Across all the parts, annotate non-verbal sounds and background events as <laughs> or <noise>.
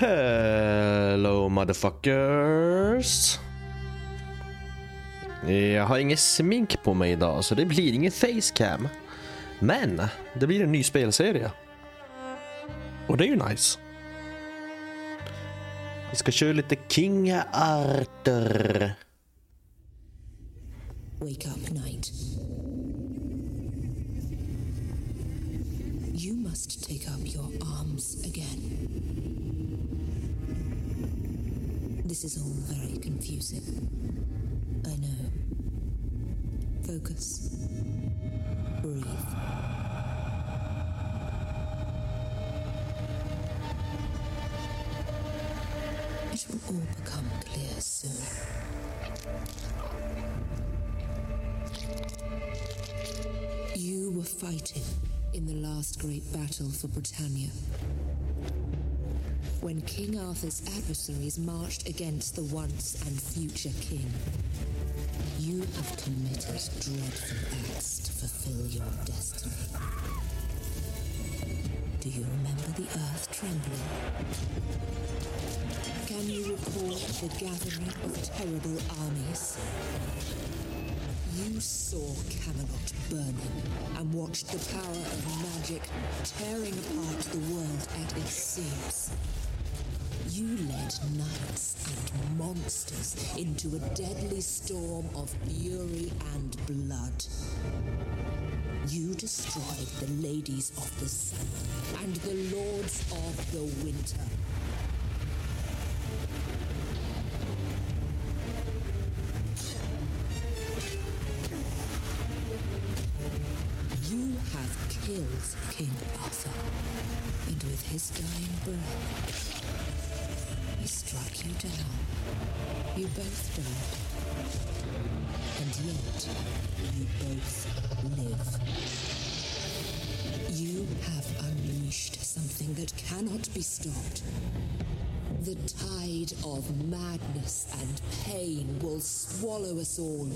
Hello motherfuckers. Jag har inget smink på mig idag så det blir ingen facecam. Men det blir en ny spelserie. Och det är ju nice. Vi ska köra lite King Arthur. Wake up, night. This is all very confusing. I know. Focus. Breathe. It will all become clear soon. You were fighting in the last great battle for Britannia. When King Arthur's adversaries marched against the once and future king, you have committed dreadful acts to fulfill your destiny. Do you remember the earth trembling? Can you recall the gathering of terrible armies? You saw Camelot burning and watched the power of magic tearing apart the world at its seams. You led knights and monsters into a deadly storm of fury and blood. You destroyed the ladies of the sun and the lords of the winter. You have killed King Arthur, and with his dying breath, struck you down. You both died, and yet you both live. You have unleashed something that cannot be stopped. The tide of madness and pain will swallow us all.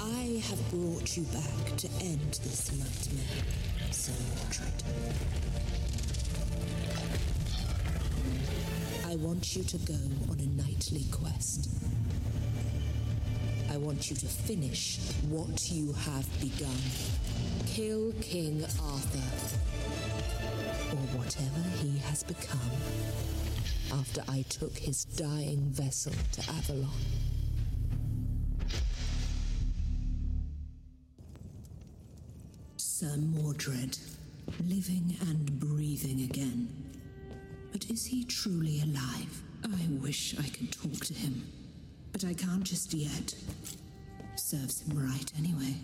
I have brought you back to end this nightmare, Sir Mordred. Want you to go on a nightly quest. I want you to finish what you have begun. Kill King Arthur, or whatever he has become, after I took his dying vessel to Avalon. Sir Mordred, living and breathing again. But is he truly alive? I wish I could talk to him, but I can't just yet. Serves him right anyway.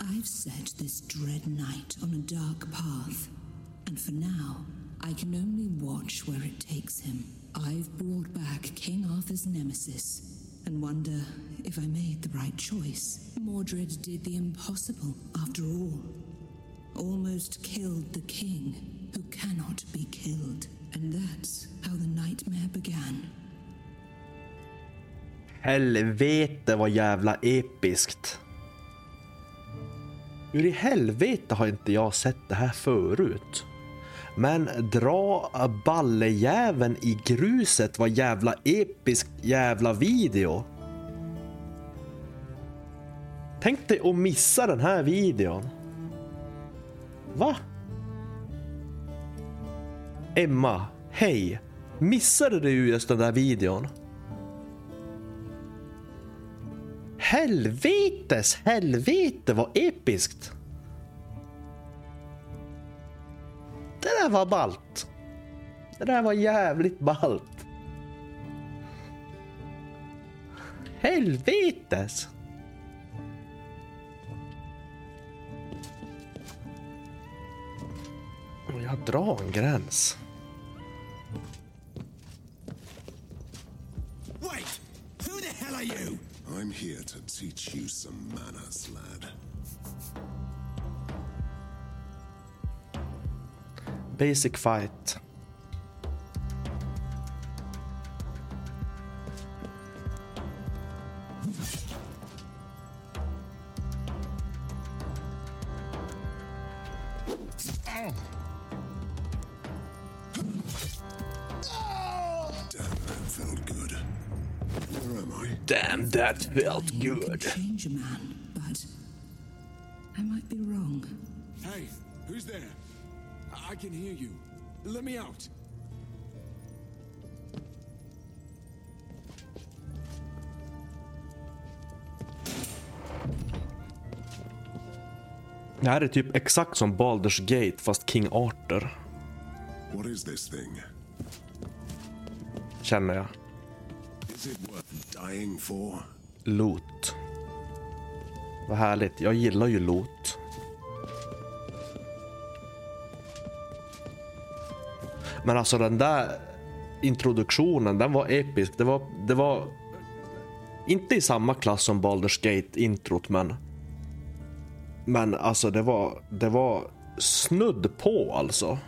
I've set this dread knight on a dark path, and for now, I can only watch where it takes him. I've brought back King Arthur's nemesis and wonder if I made the right choice. Mordred did the impossible, after all. Almost killed the king, who cannot be killed. And that's how the nightmare began. Helvete vad jävla episkt. Hur i helvete har inte jag sett det här förut? Men dra ballejäveln i gruset vad jävla episk jävla video. Tänk dig att missa den här videon. Va? Emma, hej. Missade du just den där videon? Helvetes helvete vad episkt. Det där var ballt. Det där var jävligt ballt. Helvetes. Jag drar en gräns. Wait! Who the hell are you? I'm here to teach you some manners, lad. Basic fight. Felt Dying can good. change a man, but I might be wrong. Hey, who's there? I, I can hear you. Let me out. Det här är typ exakt som Baldur's Gate fast King Arthur, What is this thing? känner jag. Is it worth dying for? Loot. Vad härligt. Jag gillar ju loot. Men alltså den där introduktionen, den var episk. Det var, det var inte i samma klass som Baldur's Gate introt, men men alltså det var, det var snudd på alltså.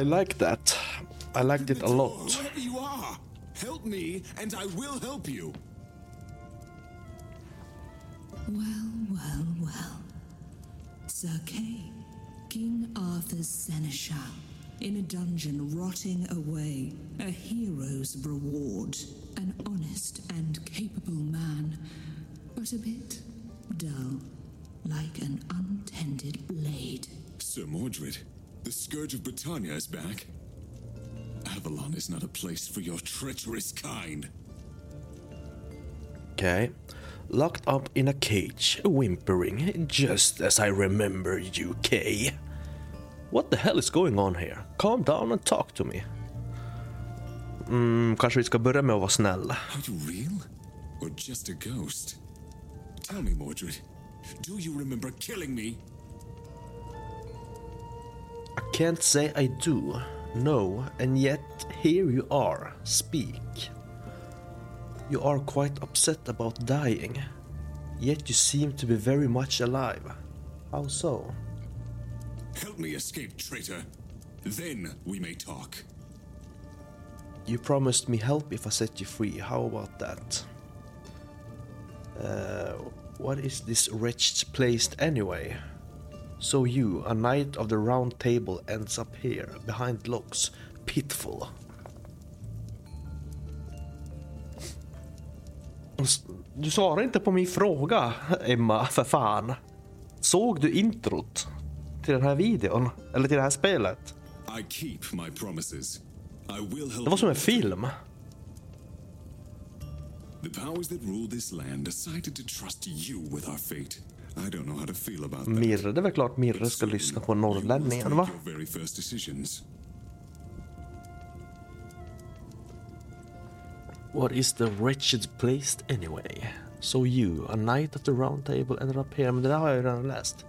I like that. I liked it a lot. Me and I will help you. Well, well, well. Sir Kay, King Arthur's seneschal, in a dungeon rotting away, a hero's reward. An honest and capable man, but a bit dull, like an untended blade. Sir Mordred, the Scourge of Britannia is back. Avalon is not a place for your treacherous kind. Okay. Locked up in a cage, whimpering, just as I remember you, Kay. What the hell is going on here? Calm down and talk to me. Mm, kanske vi ska börja med att vara snälla. Are you real? Or just a ghost? Tell me, Mordred, do you remember killing me? I can't say I do. No, and yet here you are. Speak. You are quite upset about dying. Yet you seem to be very much alive. How so? Help me escape, traitor. Then we may talk. You promised me help if I set you free. How about that? Uh, what is this wretched place anyway? So you, a knight of the round table, ends up here, behind locks, pitiful. Du svarar inte på min fråga, Emma, för fan. Såg du introt till den här videon? Eller till det här spelet? I keep my promises. I will help Det var som you. en film. The powers that rule this land decided to trust you with our fate. I don't know how to feel about that. Mirre, det är väl klart Mirre ska lyssna på norrlänningen, va? What is the wretched place anyway? So you, a knight at the round table, ended up here. Men det där har jag ju redan läst.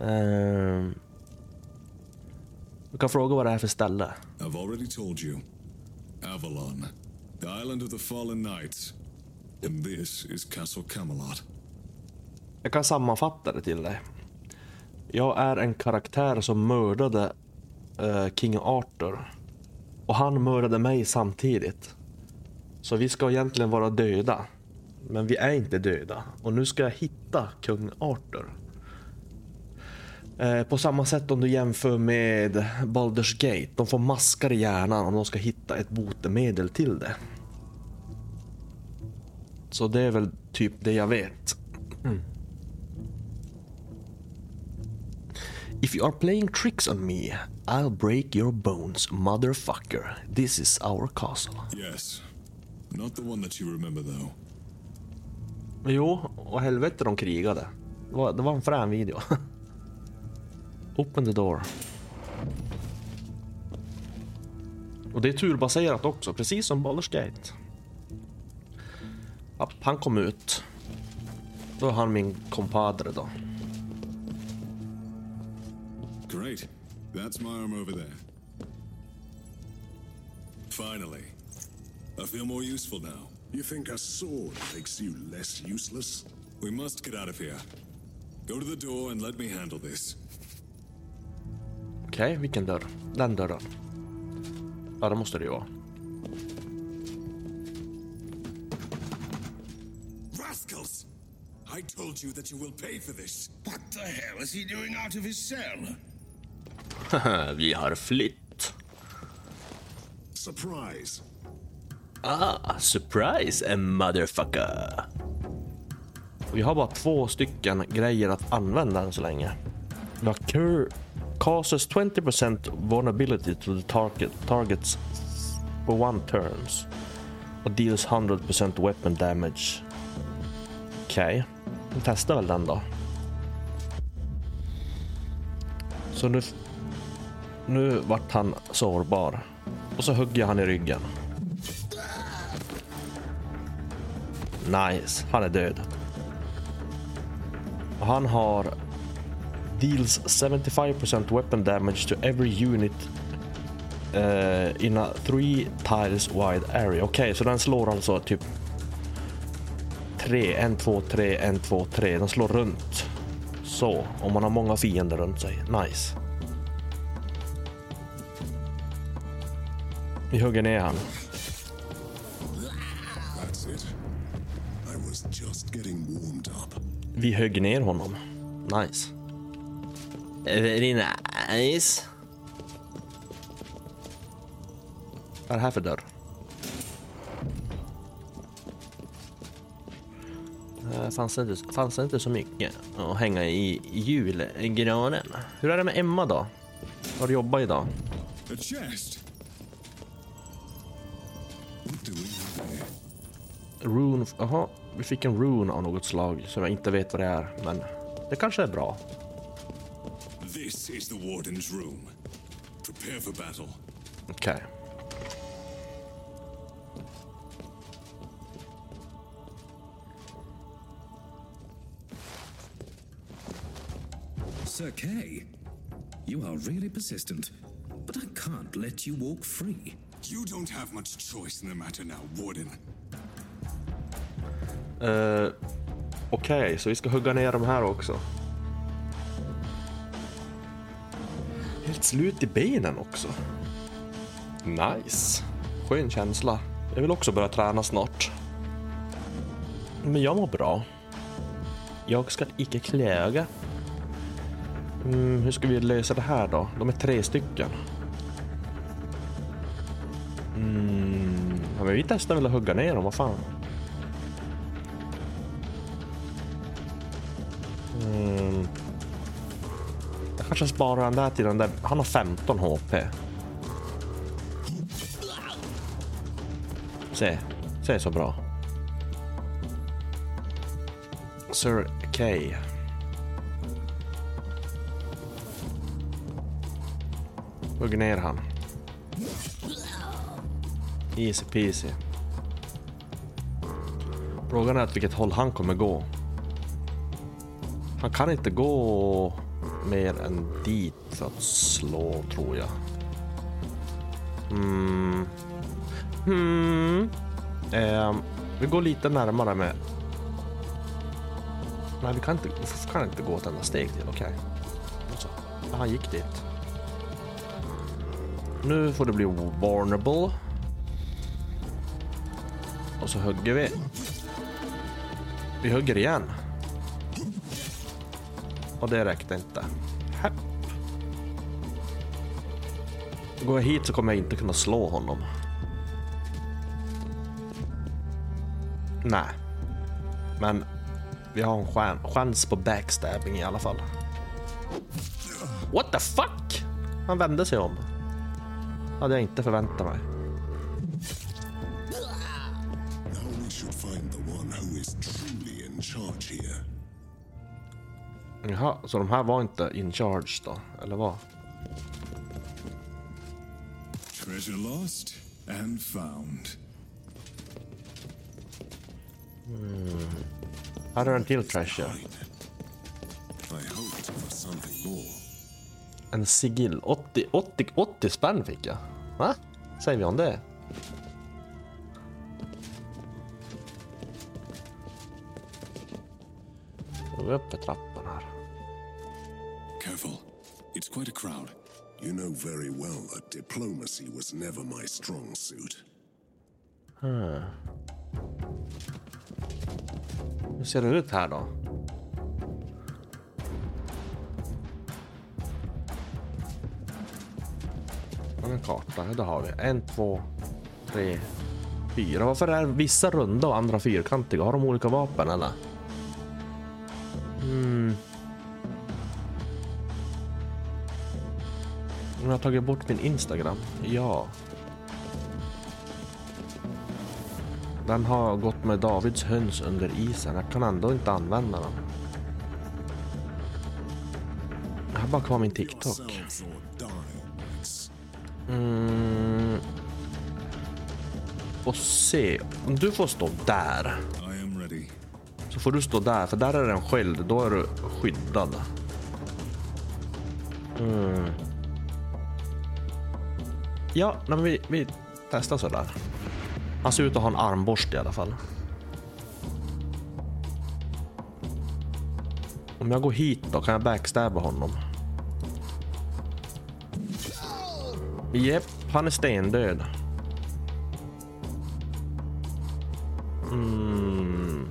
Ehm. du kan fråga vad det är för ställe. I've already told you. Avalon, the island of the fallen knights. And this is Castle Camelot. Jag kan sammanfatta det till dig. Jag är en karaktär som mördade uh, King Arthur. Och han mördade mig samtidigt. Så vi ska egentligen vara döda. Men vi är inte döda. Och nu ska jag hitta kung Arthur. Eh, på samma sätt om du jämför med Baldur's Gate. De får maskar i hjärnan om de ska hitta ett botemedel till det. Så det är väl typ det jag vet. Mm. If you are playing tricks on me, I'll break your bones, motherfucker. This is our castle. Yes. Not the one that you remember, though. Jo, och helvete de krigade. Det var, det var en frän video. <laughs> Open the door. Och det är turbaserat också, precis som Baldur's Gate. Ja, han kom ut. Då är han min kompadre då. Great. That's my arm over there. Finally. I feel more useful now. You think a sword makes you less useless? We must get out of here. Go to the door and let me handle this. Okej, vilken dörr? Den dörren. Ja, det måste det ju vara. Rascals! I told you that you will pay for this. What the hell is he doing out of his cell? <laughs> Vi har flytt. Surprise. Ah, surprise a motherfucker. Vi har bara två stycken grejer att använda än så länge. Vi har cur causes 20% vulnerability to the target targets for one turns. Och deals 100% weapon damage. Okej, okay. vi testar väl den då. Så nu, nu vart han sårbar. Och så hugger jag han i ryggen. Nice, han är död. Och han har deals 75% weapon damage to every unit uh, in a three tiles wide area. Okej, okay, så den slår alltså typ 3, 1, 2, 3, 1, 2, 3. Den slår runt. Så, om man har många fiender runt sig. Nice. Vi hugger ner han. That's it. I was just getting warmed up. Vi högg ner honom. Nice. Very nice. Vad är det här för dörr? Eh, Fanns det, inte, fanns det inte så mycket att hänga i julgranen? Hur är det med Emma då? Har du jobbat idag? A chest. Rune... Jaha, vi fick en rune av något slag som jag inte vet vad det är, men det kanske är bra. This is the Warden's room. Prepare for battle. Okej. Sir Kay, you are really persistent, but I can't let you walk free. You don't have much choice in the matter now, Warden. Uh, Okej, så vi ska hugga ner de här också. Helt slut i benen också. Nice. Skön känsla. Jag vill också börja träna snart. Men jag mår bra. Jag ska icke klaga. Mm, hur ska vi lösa det här då? De är tre stycken. Men vi testar väl att hugga ner dem, vad fan. Mm. Jag kanske sparar den där till den där. Han har 15 HP. Se, se så bra. Sir K. Hugg ner han. Easy peasy. Frågan är åt vilket håll han kommer gå. Han kan inte gå mer än dit för att slå, tror jag. Mm. Hmm. Hmm. Eh, vi går lite närmare med... Nej, vi kan inte, vi kan inte gå ett enda steg till. Okej. Okay. Han gick dit. Nu får det bli vulnerable. Och så hugger vi. Vi hugger igen. Och det räckte inte. Häpp. Går jag hit så kommer jag inte kunna slå honom. Nej. Men vi har en chans, chans på backstabbing i alla fall. What the fuck? Han vände sig om. Hade jag inte förväntat mig. Jaha, så de här var inte in charge då? Eller vad? Treasure lost and found. Här är en till treasure. En sigill. 80, 80, 80 spänn fick jag. Va? Säger vi om det? Vi upp för trappan. It's quite a crowd. You know very well that diplomacy was never my strong suit. Hur ser det ut här då? Har en karta? Det har vi. En, två, tre, Fyra. Varför är vissa runda och andra fyrkantiga? Har de olika vapen eller? Mm. Jag har tagit bort min Instagram. Ja. Den har gått med Davids höns under isen. Jag kan ändå inte använda den. Jag har bara kvar min TikTok. Mm. Och se. Om du får stå där. Så får du stå där, för där är det en sköld. Då är du skyddad. Mm. Ja, nej, men vi, vi testar sådär. Han ser ut att ha en armborste i alla fall. Om jag går hit då, kan jag backstabba honom? Jep, han är stendöd. Mm.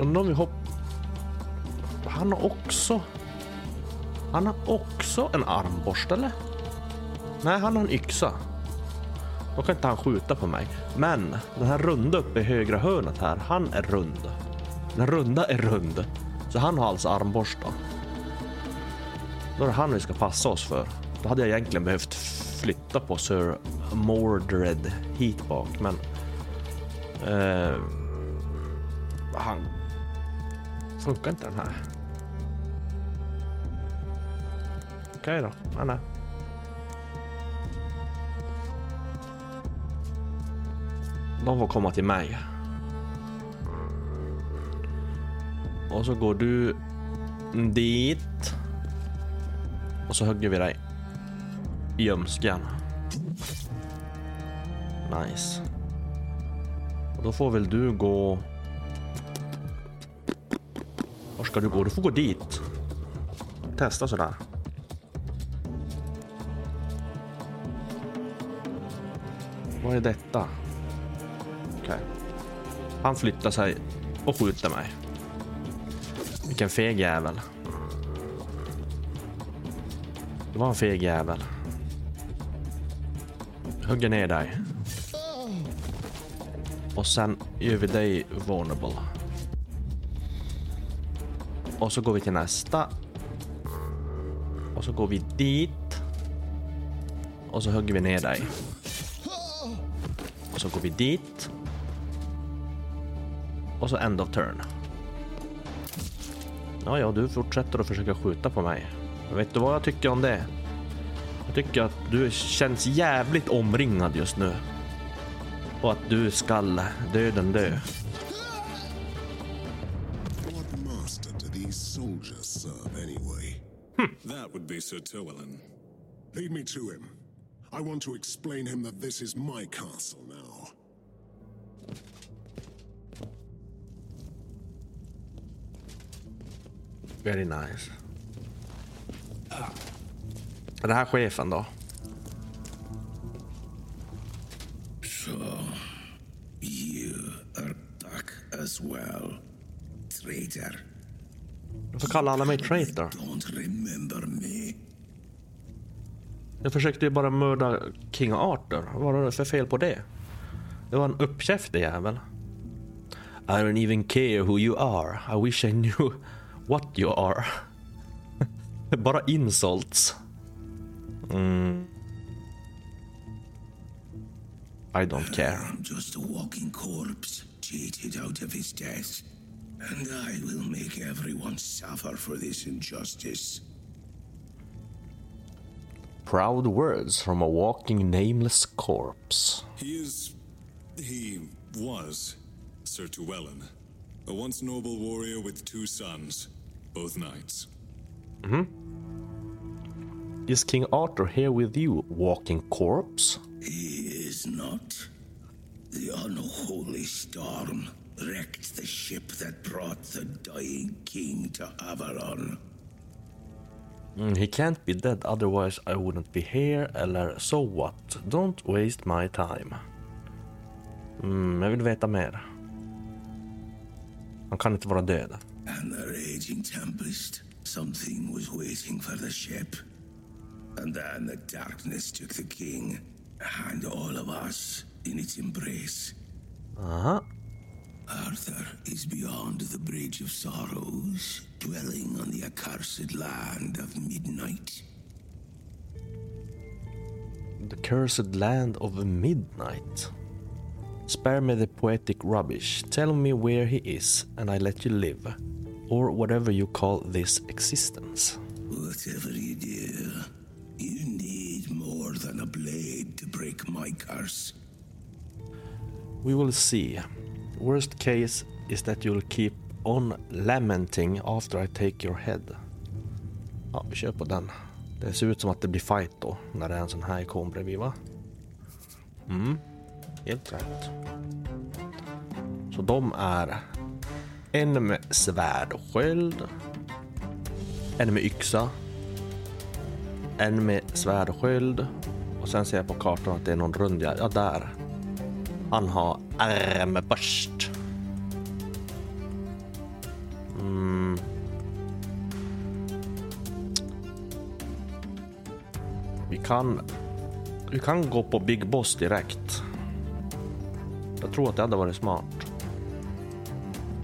Undrar om vi hopp... Han har också... Han har också en armborst eller? Nej, han har en yxa. Då kan inte han skjuta på mig. Men den här runda uppe i högra hörnet här, han är rund. Den runda är rund. Så han har alltså armborst då. Då är det han vi ska passa oss för. Då hade jag egentligen behövt flytta på Sir Mordred hit bak, men... Eh, han... Funkar inte den här? Okej då. Men... nej. De får komma till mig. Och så går du dit. Och så hugger vi dig i ljumsken. Nice. Och då får väl du gå... Var ska du gå? Du får gå dit. Testa sådär. Vad är detta? Okej. Han flyttar sig och skjuter mig. Vilken feg jävel. Det var en feg jävel. Hugger ner dig. Och sen gör vi dig vulnerable. Och så går vi till nästa. Och så går vi dit. Och så hugger vi ner dig. Så går vi dit. Och så end of turn. Ja, ja, du fortsätter att försöka skjuta på mig. Men Vet du vad jag tycker om det? Jag tycker att du känns jävligt omringad just nu. Och att du skall döden dö. Anyway? That would be Sir Tywelin. Lead me to him. I want to explain him that this is my castle now. Very nice. Är det här chefen då? So, you are back as well, traitor. Du får kalla alla mig traitor. Jag försökte ju bara mörda King Arthur. Vad var det för fel på det? Det var en uppkäftig jävel. I don't even care who you are. I wish I knew what you are. <laughs> bara insults. Mm. I don't care. I'm just a walking corpse, cheated out of his death. And I will make everyone suffer for this injustice. Proud words from a walking nameless corpse. He is. He was Sir Tywelin, a once noble warrior with two sons, both knights. Is King Arthur here with you, walking corpse? He is not. The unholy storm wrecked the ship that brought the dying king to Avalon. Mm, he can't be dead, otherwise I wouldn't be here. Eller so what? Don't waste my time. Mm, jag vill veta mer. Han kan inte vara död. And the raging tempest, something was waiting for the ship. And then the darkness took the king and all of us in its embrace. Aha. Arthur is beyond the Bridge of Sorrows, dwelling on the accursed land of midnight. The cursed land of midnight. Spare me the poetic rubbish. Tell me where he is, and I let you live. Or whatever you call this existence. Whatever you do, you need more than a blade to break my curse. We will see. Worst case is that you'll keep on lamenting after I take your head. Ja, vi kör på den. Det ser ut som att det blir fight då, när det är en sån här ikon bredvid va? Mm, helt rätt. Så de är en med svärd och sköld. En med yxa. En med svärd och sköld. Och sen ser jag på kartan att det är någon rund, ja där. Han har armborst. Mm. Vi kan... Vi kan gå på Big Boss direkt. Jag tror att det hade varit smart.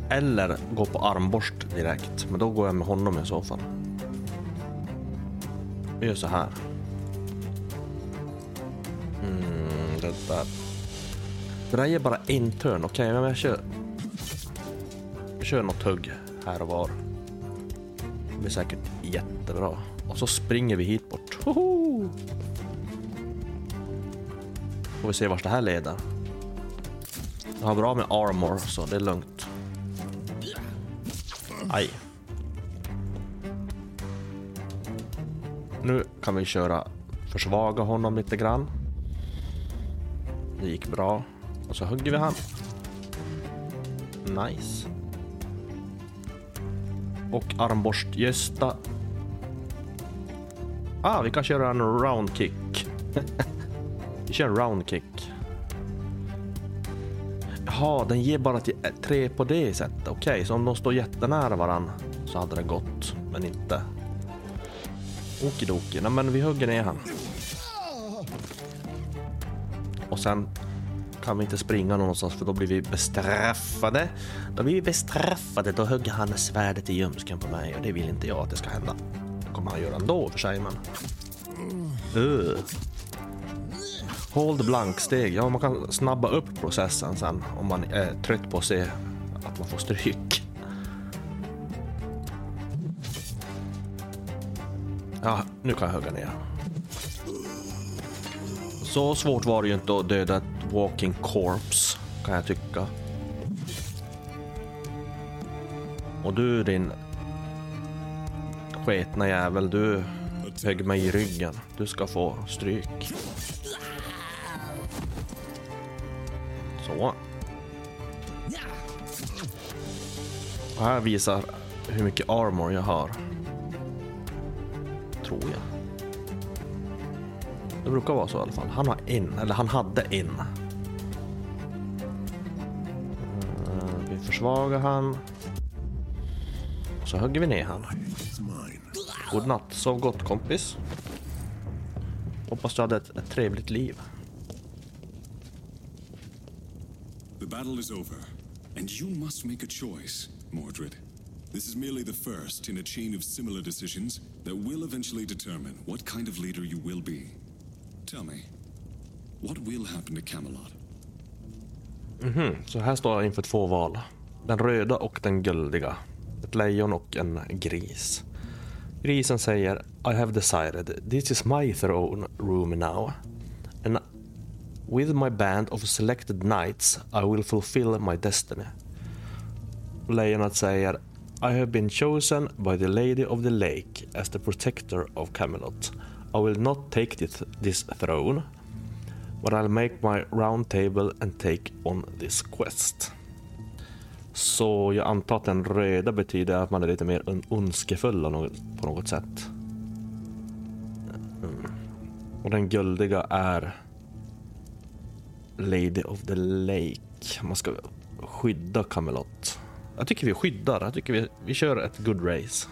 Eller gå på armborst direkt. Men då går jag med honom i så fall. Vi gör så här. Mm, det där. Det där ger bara en turn. Okej, men jag kör... Jag kör något hugg här och var. Det blir säkert jättebra. Och så springer vi hit bort. Hoho! Får vi se vart det här leder. Jag har bra med armor, så det är lugnt. Aj. Nu kan vi köra försvaga honom lite grann. Det gick bra. Och så hugger vi han. Nice. Och armborst-Gösta. Ah, vi kan köra en roundkick. <laughs> vi kör en roundkick. Jaha, den ger bara till tre på det sättet. Okej, så om de står jättenära varann så hade det gått, men inte. Okidoki. Nej, men vi hugger ner han. Och sen kan vi inte springa någonstans för då blir vi bestraffade. Då blir vi bestraffade. Då hugger han svärdet i ljumsken på mig och det vill inte jag att det ska hända. Det kommer han göra ändå för sig, men... Uh. Hold blanksteg. Ja, man kan snabba upp processen sen om man är trött på att se att man får stryk. Ja, nu kan jag hugga ner. Så svårt var det ju inte att döda ett walking corpse, kan jag tycka. Och du din sketna jävel, du högg mig i ryggen. Du ska få stryk. Så. Och här visar hur mycket armor jag har. Tror jag. Det brukar vara så i alla fall. Han har en, eller han hade en. Eh, vi försvagar han. Och så hugger vi ner han. God natt, sov gott kompis. Hoppas du hade ett, ett trevligt liv. The battle is over, and you must make a choice, Mordred. This is merely the first in a chain of similar decisions that will eventually determine what kind of leader you will be. Tell me, what will happen to Camelot? Mm-hmm. Så här står jag inför två val. Den röda och den guldiga. Ett lejon och en gris. Grisen säger I have decided this is my throne room now. And with my band of selected knights I will fulfill my destiny. Lejonet säger I have been chosen by the Lady of the Lake as the protector of Camelot. I will not take this, this throne, but I'll make my round table and take on this quest. Så jag antar att den röda betyder att man är lite mer ondskefull på något sätt. Mm. Och den guldiga är Lady of the Lake. Man ska skydda Camelot. Jag tycker vi skyddar. Jag tycker vi, vi kör ett good race.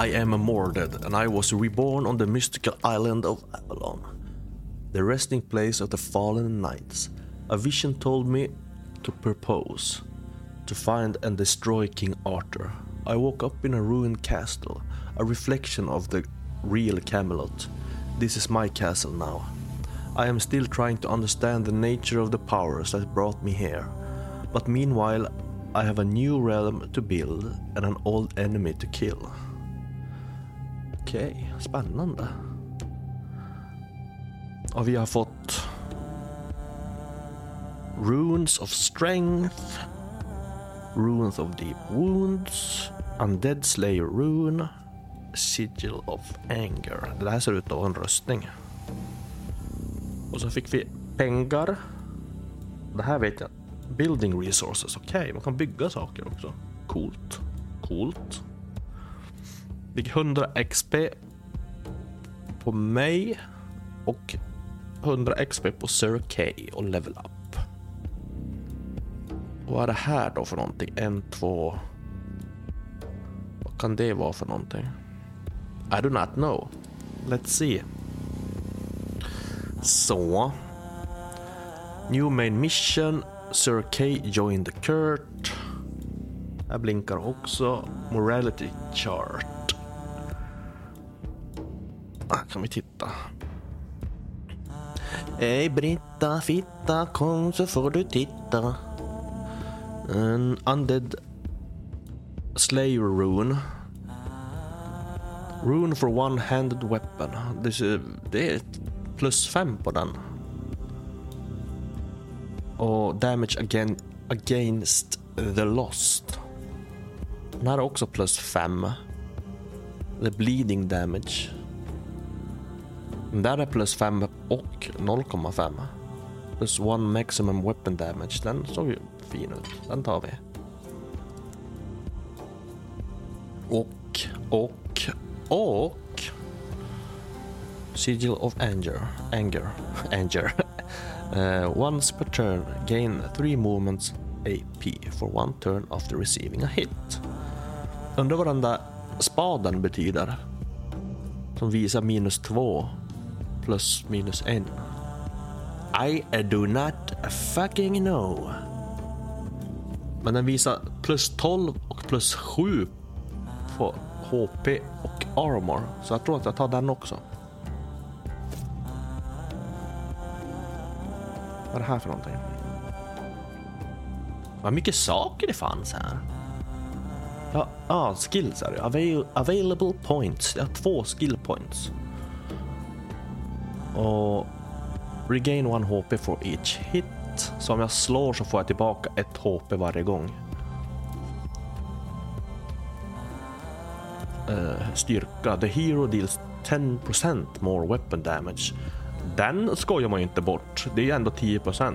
I am Mordred, and I was reborn on the mystical island of Avalon, the resting place of the fallen knights. A vision told me to purpose, to find and destroy King Arthur. I woke up in a ruined castle, a reflection of the real Camelot. This is my castle now. I am still trying to understand the nature of the powers that brought me here. But meanwhile, I have a new realm to build and an old enemy to kill. Okej, spännande. Och vi har fått Runes of Strength, Runes of Deep Wounds, Undead Slayer Rune, Sigil of Anger. Det här ser ut att vara en röstning. Och så fick vi pengar. Det här vet jag. Building resources, okej, man kan bygga saker också. Coolt. Coolt. Fick 100 XP på mig och 100 XP på Sir K och level up. Och vad är det här då för någonting? En, två... Vad kan det vara för någonting? I do not know. Let's see. Så. New main mission. Sir K joined the Kurt. Här blinkar också. Morality chart. Kan vi titta. Hej Britta, fitta, kom så får du titta. En undead slayer rune. Rune for one-handed weapon. Det är, det är ett plus fem på den. Och damage again, against the lost. Den här är också plus fem. The bleeding damage. Den där är plus 5 och 0,5. Plus one maximum weapon damage. Den såg ju fin ut. Den tar vi. Och, och, och. Sigil of Anger. Anger. <laughs> Anger. uh, once per turn, gain three movements AP for one turn after receiving a hit. Undrar vad den där spaden betyder. Som visar minus 2 plus minus en. I do not fucking know. Men den visar plus 12 och plus 7 på HP och armor. Så jag tror att jag tar den också. Vad är det här för någonting? Vad mycket saker det fanns här. Ja, ah, skills är det. Avail available points. Jag har två skill points. Och regain one HP for each hit. Så om jag slår så får jag tillbaka ett HP varje gång. Uh, styrka. The hero deals 10% more weapon damage. Den skojar man ju inte bort. Det är ju ändå 10%.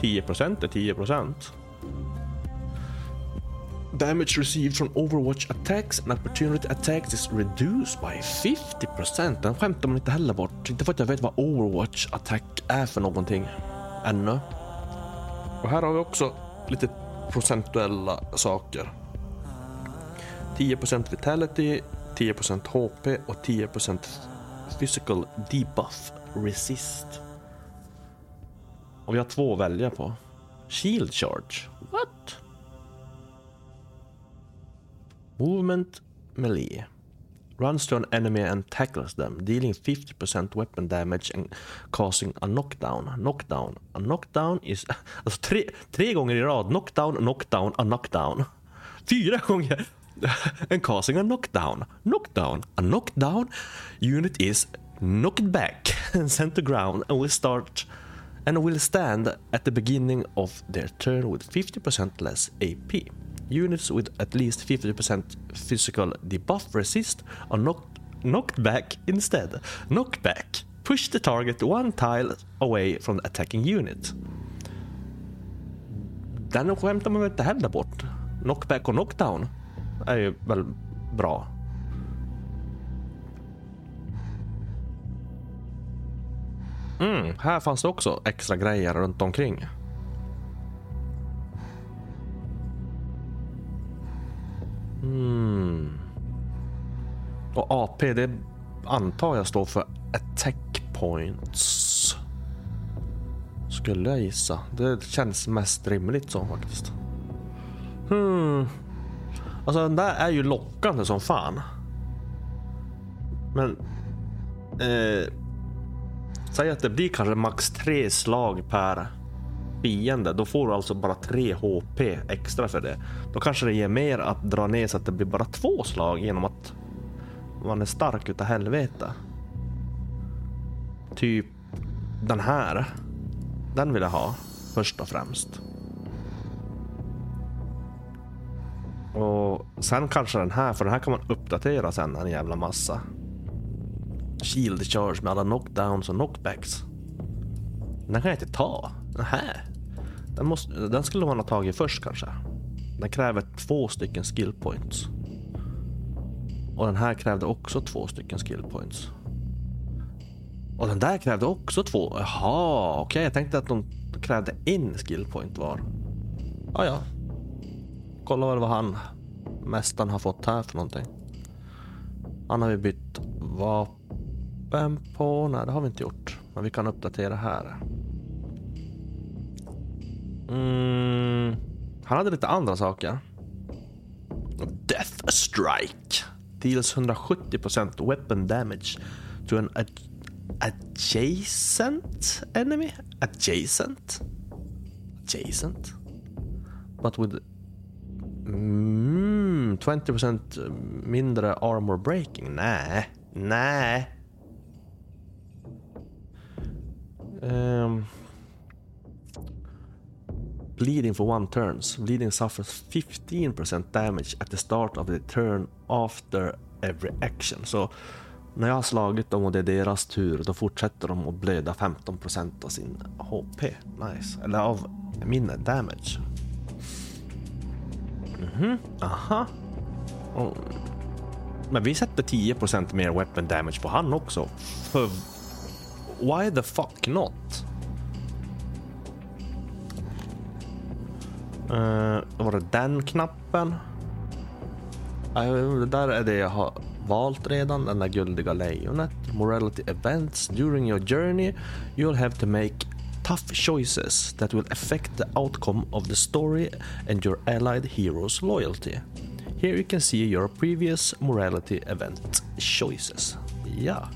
10% är 10%. Damage received from Overwatch attacks and opportunity attacks is reduced by 50%. Den skämtar man inte heller bort. Inte för att jag vet vad Overwatch attack är för någonting ännu. Och här har vi också lite procentuella saker. 10% vitality, 10% HP och 10% physical debuff resist. Och vi har två att välja på. Shield charge. What? Movement melee. Runs to an enemy and tackles them, dealing 50% weapon damage and causing a knockdown. Knockdown. A knockdown is... <laughs> Alltså tre, tre gånger i rad. Knockdown, knockdown, a knockdown. Fyra gånger. <laughs> and causing a knockdown. Knockdown. A knockdown unit is knocked back <laughs> and sent to ground and will start and will stand at the beginning of their turn with 50% less AP. Units with at least 50% physical debuff resist are knocked, knocked back instead. Knockback. Push the target one tile away from the attacking unit. Den skämtar man väl inte heller bort. Knockback och knockdown är ju väl bra. Mm, här fanns det också extra grejer runt omkring. Mm. Och AP, det antar jag står för attack points. Skulle jag gissa. Det känns mest rimligt så faktiskt. Hmm. Alltså den där är ju lockande som fan. Men... Eh, säg att det blir kanske max tre slag per fiende. Då får du alltså bara 3 HP extra för det. Då kanske det ger mer att dra ner så att det blir bara två slag genom att man är stark utav helvete. Typ den här. Den vill jag ha först och främst. Och sen kanske den här, för den här kan man uppdatera sen en jävla massa. Shield charge med alla knockdowns och knockbacks. Den kan jag inte ta. Den här. Den, måste, den skulle man ha tagit först kanske. Den kräver två stycken skill points. Och den här krävde också två stycken skill points. Och den där krävde också två. Jaha, okej. Okay. Jag tänkte att de krävde en skill point var. Ja, ja. Kolla väl vad han mästaren har fått här för någonting. Han har vi bytt vapen på. Nej, det har vi inte gjort. Men vi kan uppdatera här. Mm. Han hade lite andra saker. Death Strike. Deals 170% weapon damage to an ad adjacent enemy? Adjacent? Adjacent? But with mm, 20% mindre armor breaking? Nej. Nej. Um, bleeding for one turns. Bleeding suffers 15% damage at the start of the turn after every action. Så när jag har slagit dem och det är deras tur, då fortsätter de att blöda 15% av sin HP. Nice. Eller av min damage. Mhm, mm aha. Och, men vi sätter 10% mer weapon damage på han också. För why the fuck not? Uh, då var det den knappen. Uh, det där är det jag har valt redan, den där guldiga lejonet. Morality events. During your journey you'll have to make tough choices that will affect the outcome of the story and your allied hero's loyalty. Here you can see your previous morality event choices. Ja.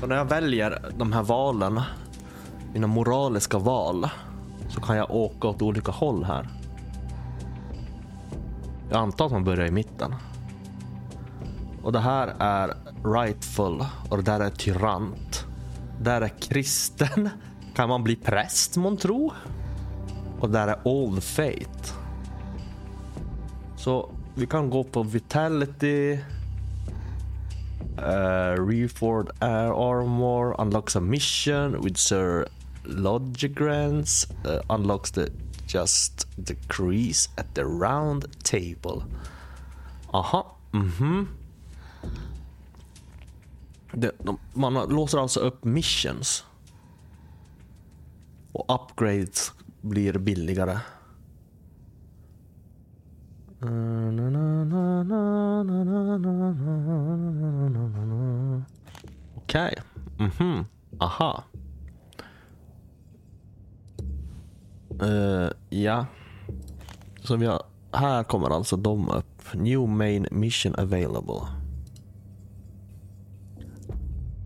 Så när jag väljer de här valen, mina moraliska val, så kan jag åka åt olika håll här. Jag antar att man börjar i mitten. Och det här är rightful och det där är tyrant. Det där är kristen. <laughs> Kan man bli präst månntro? Och det där är old faith. Så vi kan gå på vitality. Eh, uh, Reford Air Armor unlocks a mission with Sir Logigrants. Uh, unlocks the just decrease at the round table. Aha, mhm. Det, de, man låser alltså upp missions. Och upgrades blir billigare. Okej. Okay. Mhm. Aha. Uh, ja. Vi har, här kommer alltså de upp. New main mission available.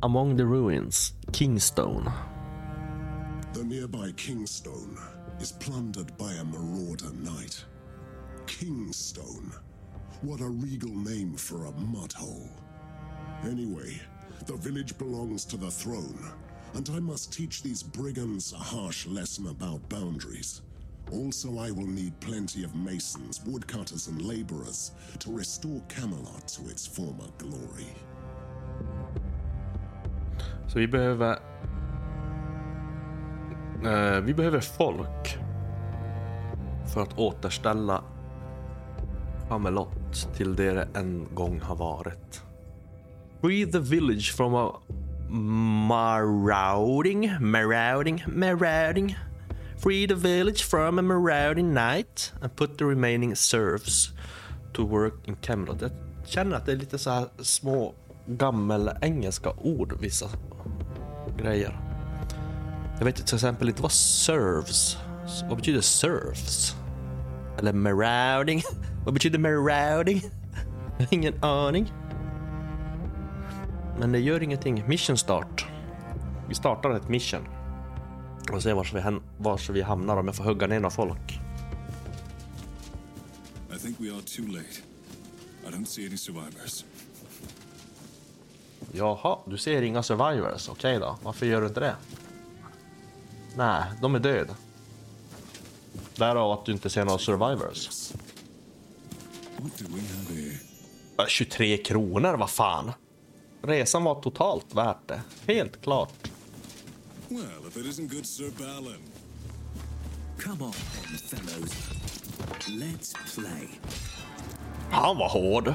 Among the ruins, Kingstone. The nearby Kingstone is plundered by a marauder knight. Kingstone. What a regal name for a mudhole. Anyway, the village belongs to the throne, and I must teach these brigands a harsh lesson about boundaries. Also, I will need plenty of masons, woodcutters, and laborers to restore Camelot to its former glory. Så vi behöver... Eh, vi behöver folk för att återställa Camelot till det det en gång har varit. Free the village from a marauding, marauding, marauding. Free the village from a marauding knight and put the remaining serfs to work in Camelot. Jag känner att det är lite så här små gammelengelska ord, vissa grejer. Jag vet till exempel inte vad serves. Vad betyder serves? Eller marauding? <laughs> Vad betyder marauding? Jag <laughs> har ingen aning. Men det gör ingenting. Mission start. Vi startar ett mission. Och ser vars vi, vars vi hamnar om jag får hugga ner några folk. I think we are too late. I don't see any survivors. Jaha, du ser inga survivors. Okej då, varför gör du inte det? Nej, de är döda. Därav att du inte ser några survivors. What do we have here? Äh, 23 kronor, vad fan? Resan var totalt värt det. Helt klart. Well, if it isn't good Sir Balin. Come on then, fellows. Let's play. Han var hård.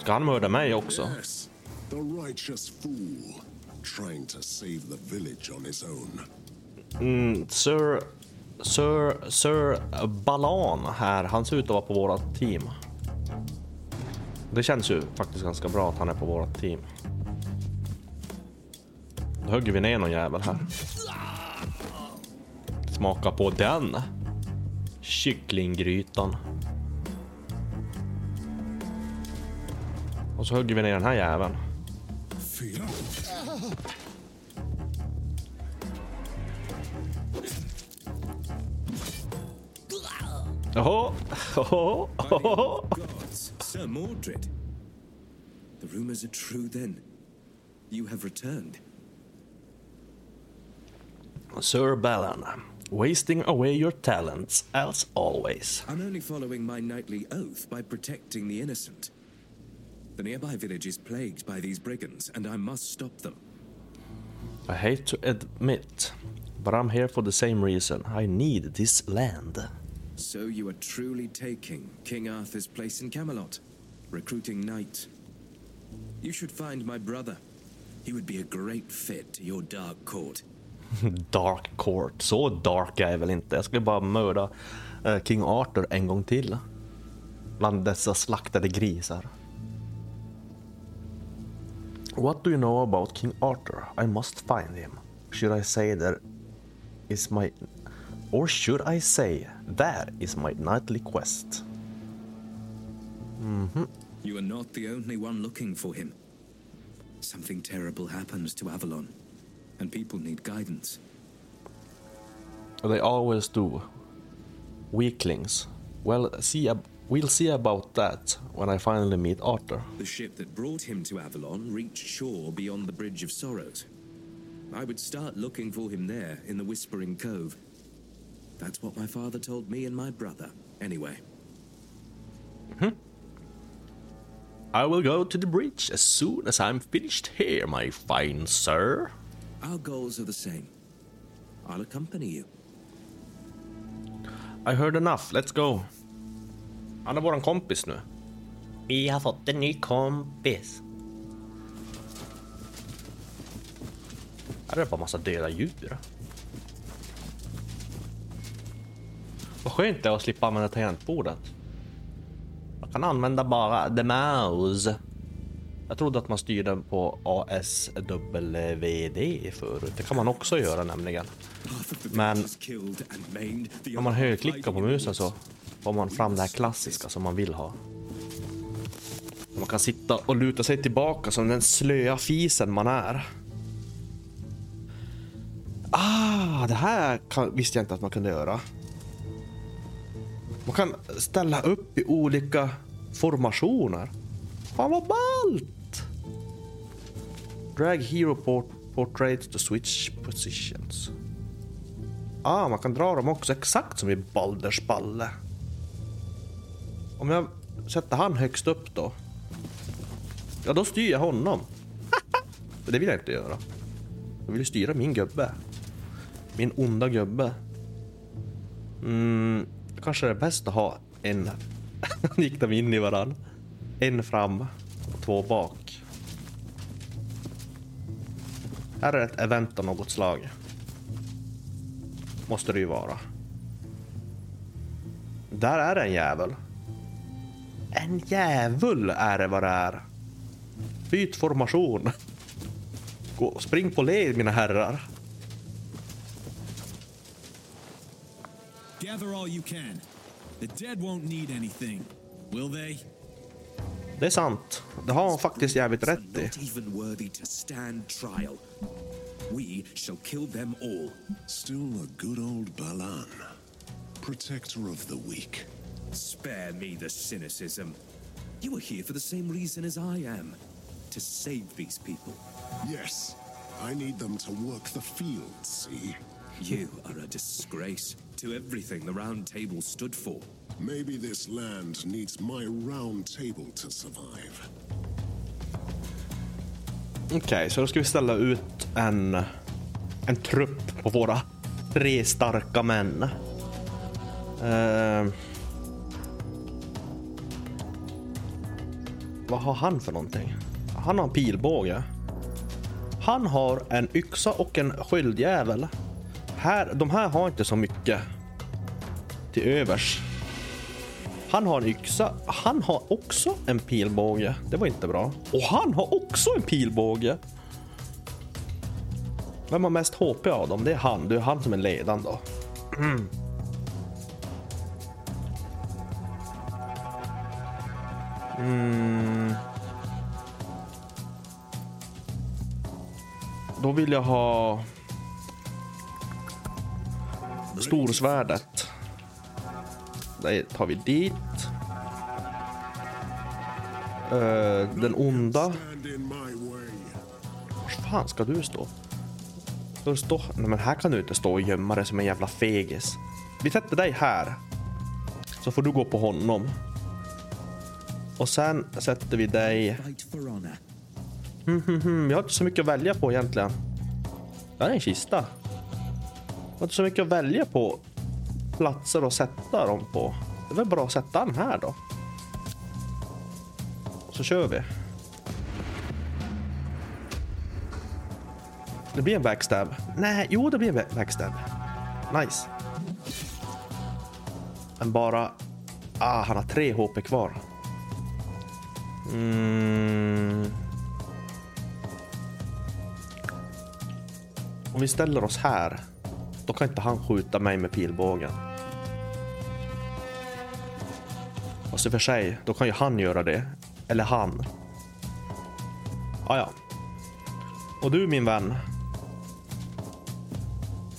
Ska han mörda mig också? Yes, the righteous fool, trying to save the village on his own. Sir... Sir... Sir Balan här, han ser ut att vara på vårat team. Det känns ju faktiskt ganska bra att han är på vårat team. Då hugger vi ner någon jävel här. Smaka på den. Kycklinggrytan. Och så hugger vi ner den här jäveln. Jaha, Sir Mordred. The rumors are true then. You have returned. Sir Balan, wasting away your talents as always. I'm only following my knightly oath by protecting the innocent. The nearby village is plagued by these brigands, and I must stop them. I hate to admit, but I'm here for the same reason. I need this land. So you are truly taking King Arthur's place in Camelot, recruiting knights. You should find my brother. He would be a great fit to your dark court. <laughs> Dark Court. Så dark är jag väl inte. Jag skulle bara mörda eh, King Arthur en gång till. Bland dessa slaktade grisar. What do you know about King Arthur? I must find him. Should I say there is my... Or should I say that is my nightly quest? Mm-hmm. You are not the only one looking for him. Something terrible happens to Avalon, and people need guidance. They always do. Weaklings. Well, see, we'll see about that when I finally meet Arthur. The ship that brought him to Avalon reached shore beyond the Bridge of Sorrows. I would start looking for him there in the Whispering Cove. That's what my father told me and my brother, anyway. Hmm. I will go to the bridge as soon as I'm finished here, my fine sir. Our goals are the same. I'll accompany you. I heard enough, let's go. Han er är våran kompis nu. Vi har fått en ny kompis. Här är er det bara massa döda djur. Vad skönt det är att slippa använda tangentbordet. Man kan använda bara the mouse. Jag trodde att man styrde på ASWD förut. Det kan man också göra nämligen. Men om man högerklickar på musen så får man fram det här klassiska som man vill ha. Man kan sitta och luta sig tillbaka som den slöa fisen man är. Ah, det här kan, visste jag inte att man kunde göra. Man kan ställa upp i olika formationer. Fan vad ballt! Drag hero port portraits to switch positions. Ah, man kan dra dem också exakt som i Balders balle. Om jag sätter han högst upp då. Ja, då styr jag honom. <laughs> Det vill jag inte göra. Jag vill ju styra min gubbe. Min onda gubbe. Mm, kanske det är bäst att ha en... <laughs> gick de in i varann. En fram och två bak. Här är ett event av något slag. Måste det ju vara. Där är det en jävel. En jävel är det vad det är. Byt formation. Gå, spring på led mina herrar. Gather all you can. The dead won't need anything, will they? Det är sant. Det har han faktiskt jävligt rätt i. Not even worthy to stand trial. We shall kill them all. Still a good old Balan. Protector of the weak. Spare me the cynicism. You are here for the same reason as I am to save these people. Yes, I need them to work the fields, see? You are a disgrace to everything the Round Table stood for. Maybe this land needs my round table to survive. Okej, så då ska vi ställa ut en, en trupp på våra tre starka män. Eh, vad har han för någonting? Han har en pilbåge. Han har en yxa och en sköldjävel. Här, de här har inte så mycket till övers. Han har en yxa. Han har också en pilbåge. Det var inte bra. Och han har också en pilbåge. Vem har mest HP av dem? Det är han. Det är han som är ledaren då. Mm. Mm. Då vill jag ha storsvärdet. Det tar vi dit. Eh, den onda. Var fan ska du stå? Ska du stå? Nej men här kan du inte stå och gömma dig som en jävla fegis. Vi sätter dig här. Så får du gå på honom. Och sen sätter vi dig... Mm, mm, mm. Jag har inte så mycket att välja på egentligen. Det här är en kista. Jag har inte så mycket att välja på platser att sätta dem på. Det är väl bra att sätta den här då. Så kör vi. Det blir en backstab. Nej, jo det blir en backstab. Nice. Men bara... Ah, han har tre HP kvar. Mm. Om vi ställer oss här, då kan inte han skjuta mig med pilbågen. Fast i och för sig, då kan ju han göra det. Eller han. Ah, ja. Och du min vän.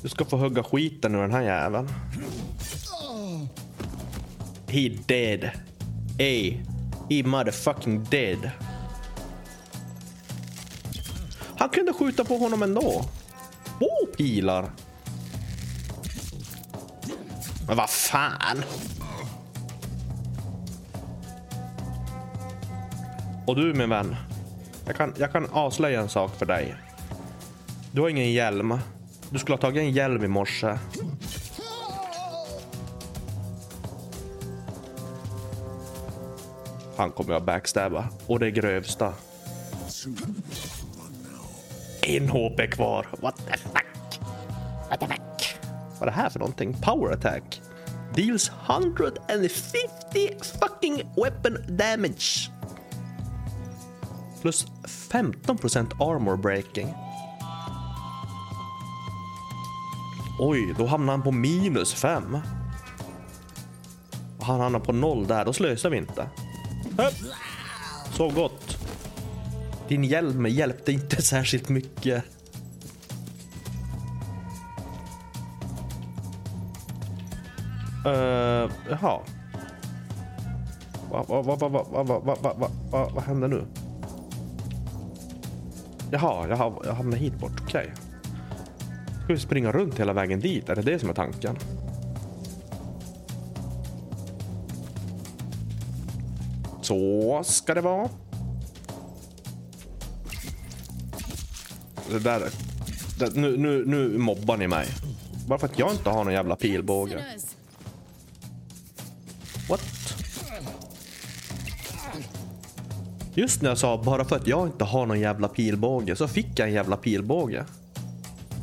Du ska få hugga skiten ur den här jäveln. He dead. Ey. He motherfucking dead. Han kunde skjuta på honom ändå. Två pilar. Men vad fan. Och du min vän. Jag kan, jag kan avslöja en sak för dig. Du har ingen hjälm. Du skulle ha tagit en hjälm i morse. Han kommer jag backstabba. Och det grövsta. En HP kvar. What vad är det här för någonting? Power attack. Deals 150 fucking weapon damage. Plus 15% armor breaking. Oj, då hamnar han på minus 5. Och han hamnar på noll där, då slösar vi inte. Höpp. Så gott. Din hjälm hjälpte inte <laughs> särskilt mycket. Uh, jaha. Vad va, va, va, va, va, va, va, va, va, va, vad händer nu? Jaha, jag, jag hamnar hit bort. Okej. Ska vi springa runt hela vägen dit? Är det det som är tanken? Så ska det vara. Det där... Det, nu, nu, nu mobbar ni mig. Bara för att jag inte har någon jävla pilbåge. Just när jag sa bara för att jag inte har någon jävla pilbåge så fick jag en jävla pilbåge.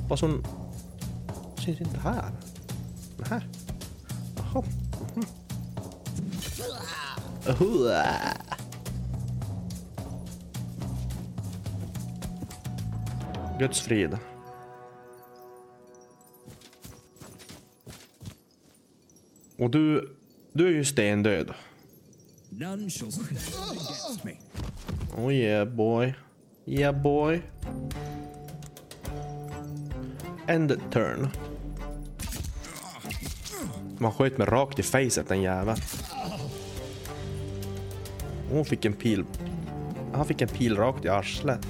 Vad som... Ser inte här? Här? Jaha. Mhm. Guds frid. Och du, du är ju stendöd. None shall stand against me. Oh yeah boy. Yeah boy. End turn. Man sköt mig rakt i facet den jäveln. Hon fick en pil. Han fick en pil rakt i arslet.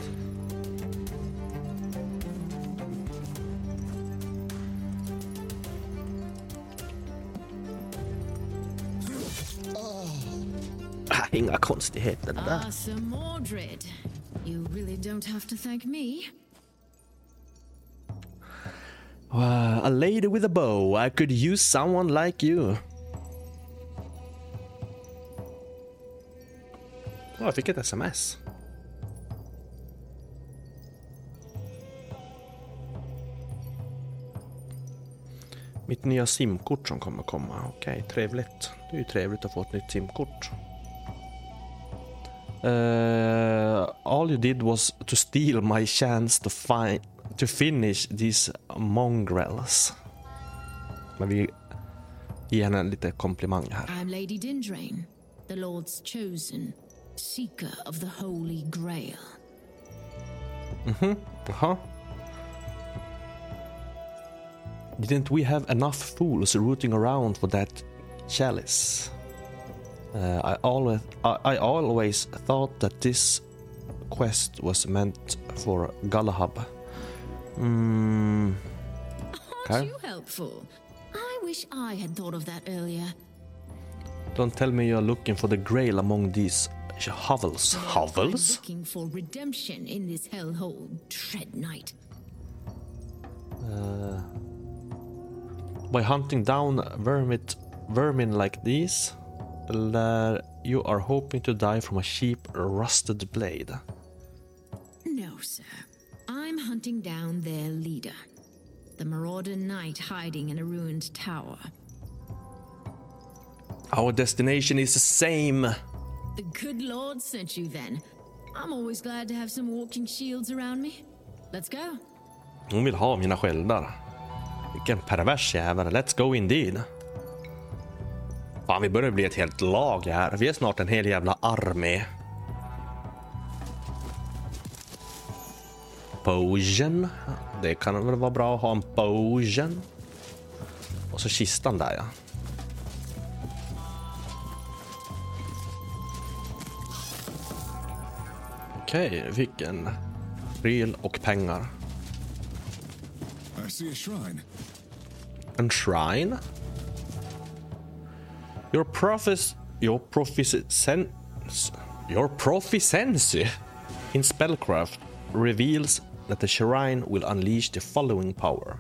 Inga konstigheter där. Ah, Sir Mordred. You really don't have to thank me. Wow, a lady with a bow. I could use someone like you. Oh, jag fick ett sms. Mitt nya simkort som kommer komma. Okej, trevligt. Det är ju trevligt att få ett nytt simkort. Uh, all you did was to steal my chance to find to finish these mongrels. Men vi ger henne lite komplimang här. I'm Lady Dindrain, the Lord's chosen, seeker of the Holy Grail. Jaha. Didn't we have enough fools rooting around for that chalice? Uh, I always, I, I always thought that this quest was meant for Galahad. Mm, Aren't you helpful? I wish I had thought of that earlier. don't tell me you're looking for the grail among these hovels. I'm Hovels? looking for redemption in this hellhole dread night. By hunting down vermit, vermin like these, uh, you are hoping to die from a cheap rusted blade. No, sir. I'm hunting down their leader, the Marauder Knight hiding in a ruined tower. Our destination is the same. The good Lord sent you then. I'm always glad to have some walking shields around me. Let's go. Hon vill ha mina sköldar. Vilken pervers jävel. Let's go indeed. Fan, vi börjar bli ett helt lag här. Vi är snart en hel jävla armé. Potion. Det kan väl vara bra att ha en potion. Och så kistan där ja. Okej, vi fick en pryl och pengar. A shrine. Your prophes your proficiency your proficiency in spellcraft reveals that the shrine will unleash the following power.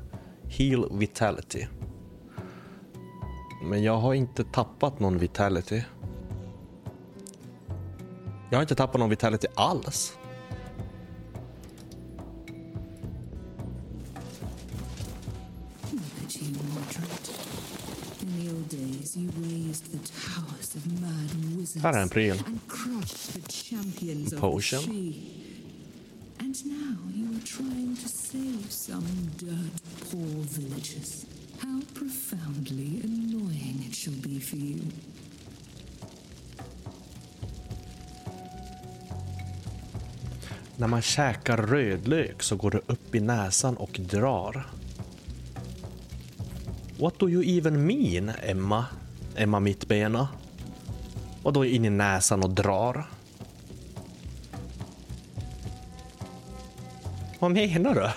Heal vitality. Men jag har inte tappat någon vitality. Jag har inte tappat någon vitality alls. Här är en pryl. Potion. And now you are trying to save some dirt poor villagers. How profoundly annoying it shall be for you. När man käkar rödlök så går det upp i näsan och drar. What do you even mean, Emma? Emma Mittbena? Och då in i näsan och drar? Vad menar du?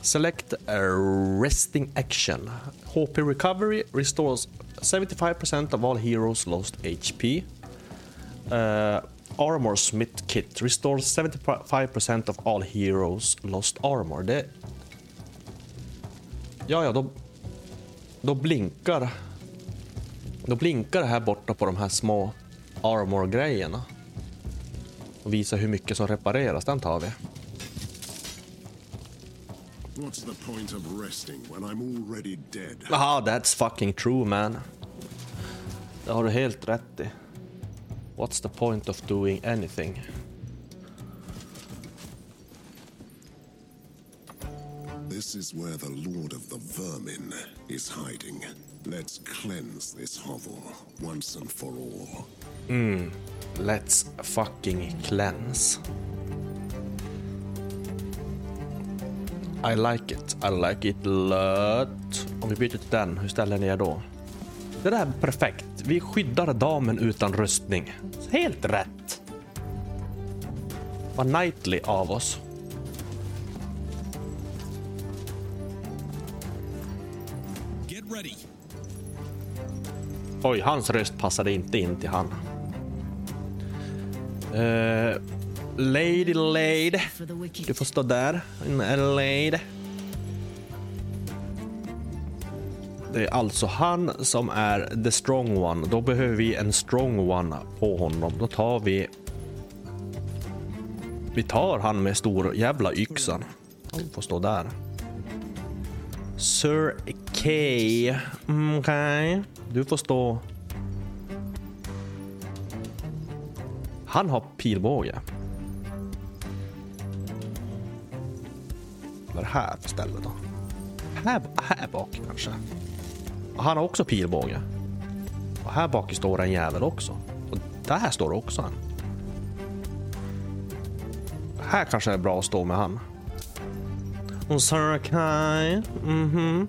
Select a resting action. HP recovery restores 75% of all heroes lost HP. Uh, armor smith kit restores 75% of all heroes lost armor. Det... Ja, ja, då, då blinkar... Då blinkar det här borta på de här små armor-grejerna. Och visar hur mycket som repareras. Den tar vi. What's the point of resting when I'm already dead? Ah, that's fucking true man. Det har du helt rätt i. What's the point of doing anything? This is where the Lord of the Vermin is hiding. Let's cleanse this hovel once and for all. Mm. Let's fucking cleanse. I like it. I like it a lot. Om vi byter till den, hur ställer ni er då? Det där är perfekt. Vi skyddar damen utan rustning. Helt rätt. Vad knightly av oss. Oj, hans röst passade inte in till han. Uh, lady, lady. Du får stå där. Lady. Det är alltså han som är the strong one. Då behöver vi en strong one på honom. Då tar vi... Vi tar han med stor jävla yxan. Han får stå där. Sir K. Mm, Okej. Du får stå... Han har pilbåge. Vad är det här för ställe då? Här, här bak kanske. Han har också pilbåge. Och här bak står en jävel också. Och där står också en. Här kanske är bra att stå med han. Och Sir Kai. Mhm.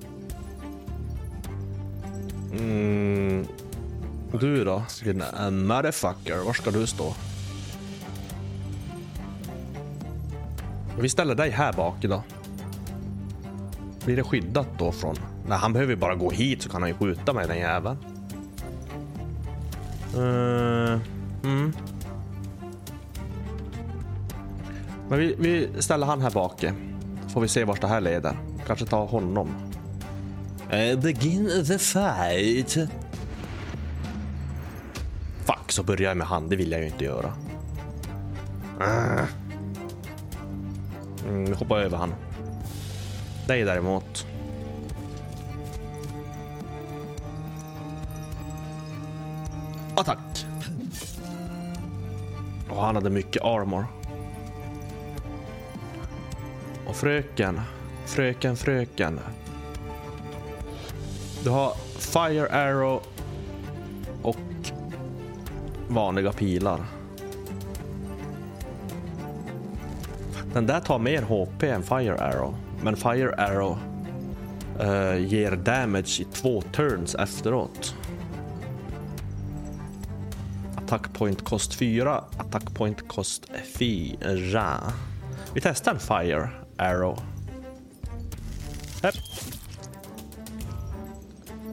Mm. Du då, din motherfucker. Var ska du stå? Vi ställer dig här bak idag. Blir det skyddat då från... Nej, han behöver ju bara gå hit så kan han ju skjuta mig den jäveln. Uh, mm. Men vi, vi ställer han här bak. Får vi se vart det här leder. Kanske ta honom. Uh, begin the fight. Fuck, så börjar jag med han. Det vill jag ju inte göra. Uh. Mm, hoppa över han. Dig däremot. Attack! Och han hade mycket armor. Och fröken, fröken, fröken. Du har Fire Arrow och vanliga pilar. Den där tar mer HP än Fire Arrow. Men Fire Arrow uh, ger damage i två turns efteråt. Attack point kost 4, attack point kost 4. Eh, Vi testar en Fire Arrow. Hepp.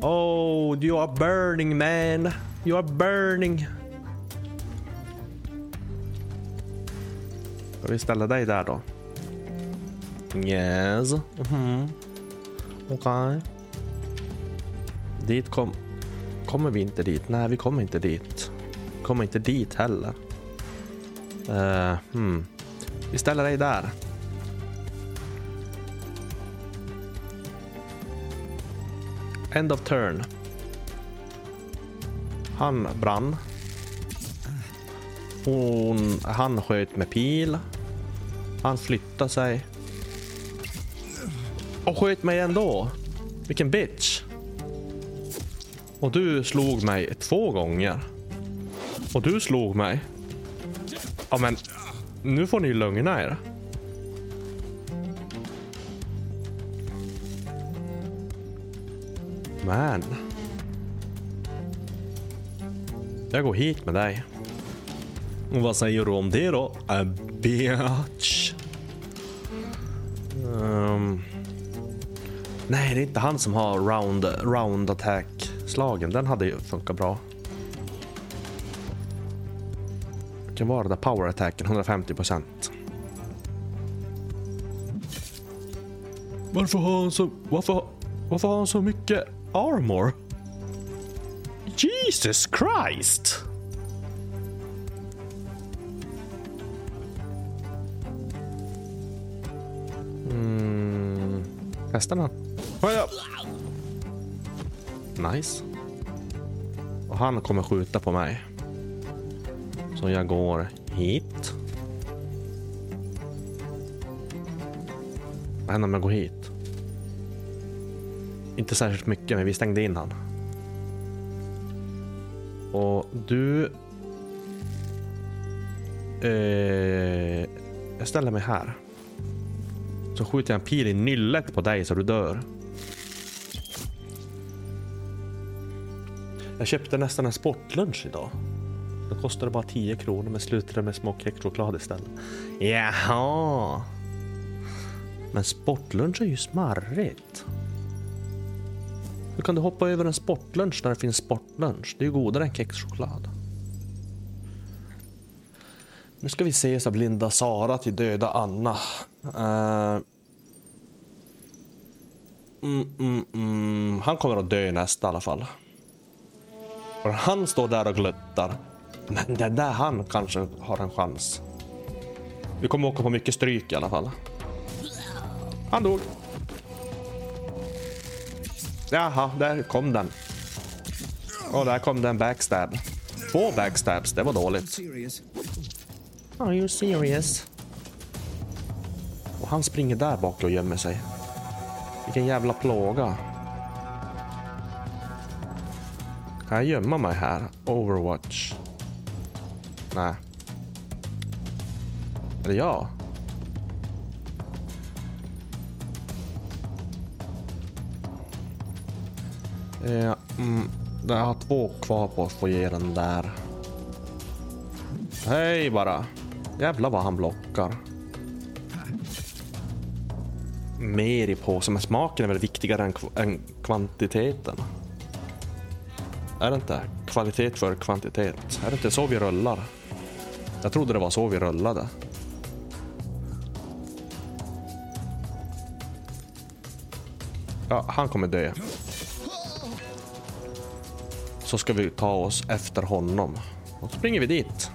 Oh, you are burning man. You are burning. Ska vi ställa dig där då? Yes. Mhm. Okej. Dit kom... Kommer vi inte dit? Nej, vi kommer inte dit. Kommer inte dit heller. Uh, hmm. Vi ställer dig där. End of turn. Han brann. Hon, han sköt med pil. Han flyttade sig. Och sköt mig ändå. Vilken bitch. Och du slog mig två gånger. Och du slog mig. Ja men, nu får ni ju lugna er. Men. Jag går hit med dig. Och vad säger du om det då? A bitch. Ehm. nej, det är inte han som har round, round attack-slagen. Den hade ju funkat bra. Vilken var det där power attacken? 150 procent. Varför har han så... Varför, varför har han så mycket armor? Jesus Christ! Mm. Testa den. Oh, ja. Nice. Och han kommer skjuta på mig. Så jag går hit. Vad händer om jag går hit? Inte särskilt mycket, men vi stängde in han. Och du... Eh, jag ställer mig här. Så skjuter jag en pil i nyllet på dig så du dör. Jag köpte nästan en sportlunch idag. Då kostade det bara 10 kronor men slutade med små kexchoklad istället. Jaha. Men sportlunch är ju smarrigt. Hur kan du hoppa över en sportlunch när det finns sportlunch? Det är ju godare än kexchoklad. Nu ska vi se så blinda Sara till döda Anna. Uh... Mm, mm, mm. Han kommer att dö nästa i alla fall. För han står där och gluttar. Men det där han kanske har en chans. Vi kommer åka på mycket stryk i alla fall. Han dog. Jaha, där kom den. Och där kom den backstab. Två backstabs, det var dåligt. Are you serious? Och han springer där bak och gömmer sig. Vilken jävla plåga. Kan jag gömma mig här? Overwatch. Nej. Eller ja. Ja, mm, jag har två kvar på att få ge den där. Hej bara. Jävlar vad han blockar. Mer i påsen, men smaken är väl viktigare än, kv- än kvantiteten? Är det inte? Kvalitet för kvantitet. Är det inte så vi rullar? Jag trodde det var så vi rullade. Ja, han kommer dö. Så ska vi ta oss efter honom. Och så springer vi dit.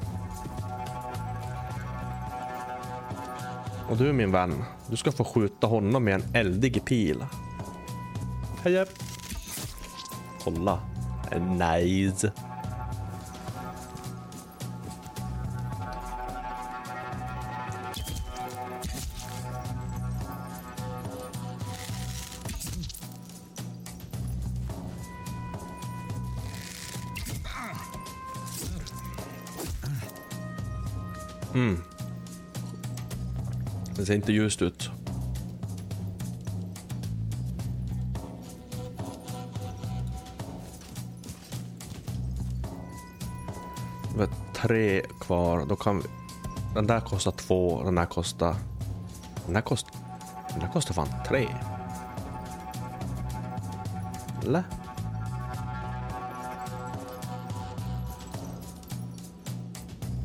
Och du min vän, du ska få skjuta honom med en eldig pil. Hej! Kolla. Nice. Ser inte ljust ut. Vi har tre kvar. Då kan vi... Den där kostar två, den där kostar... Den där kostar... Den där kostar fan tre. Eller?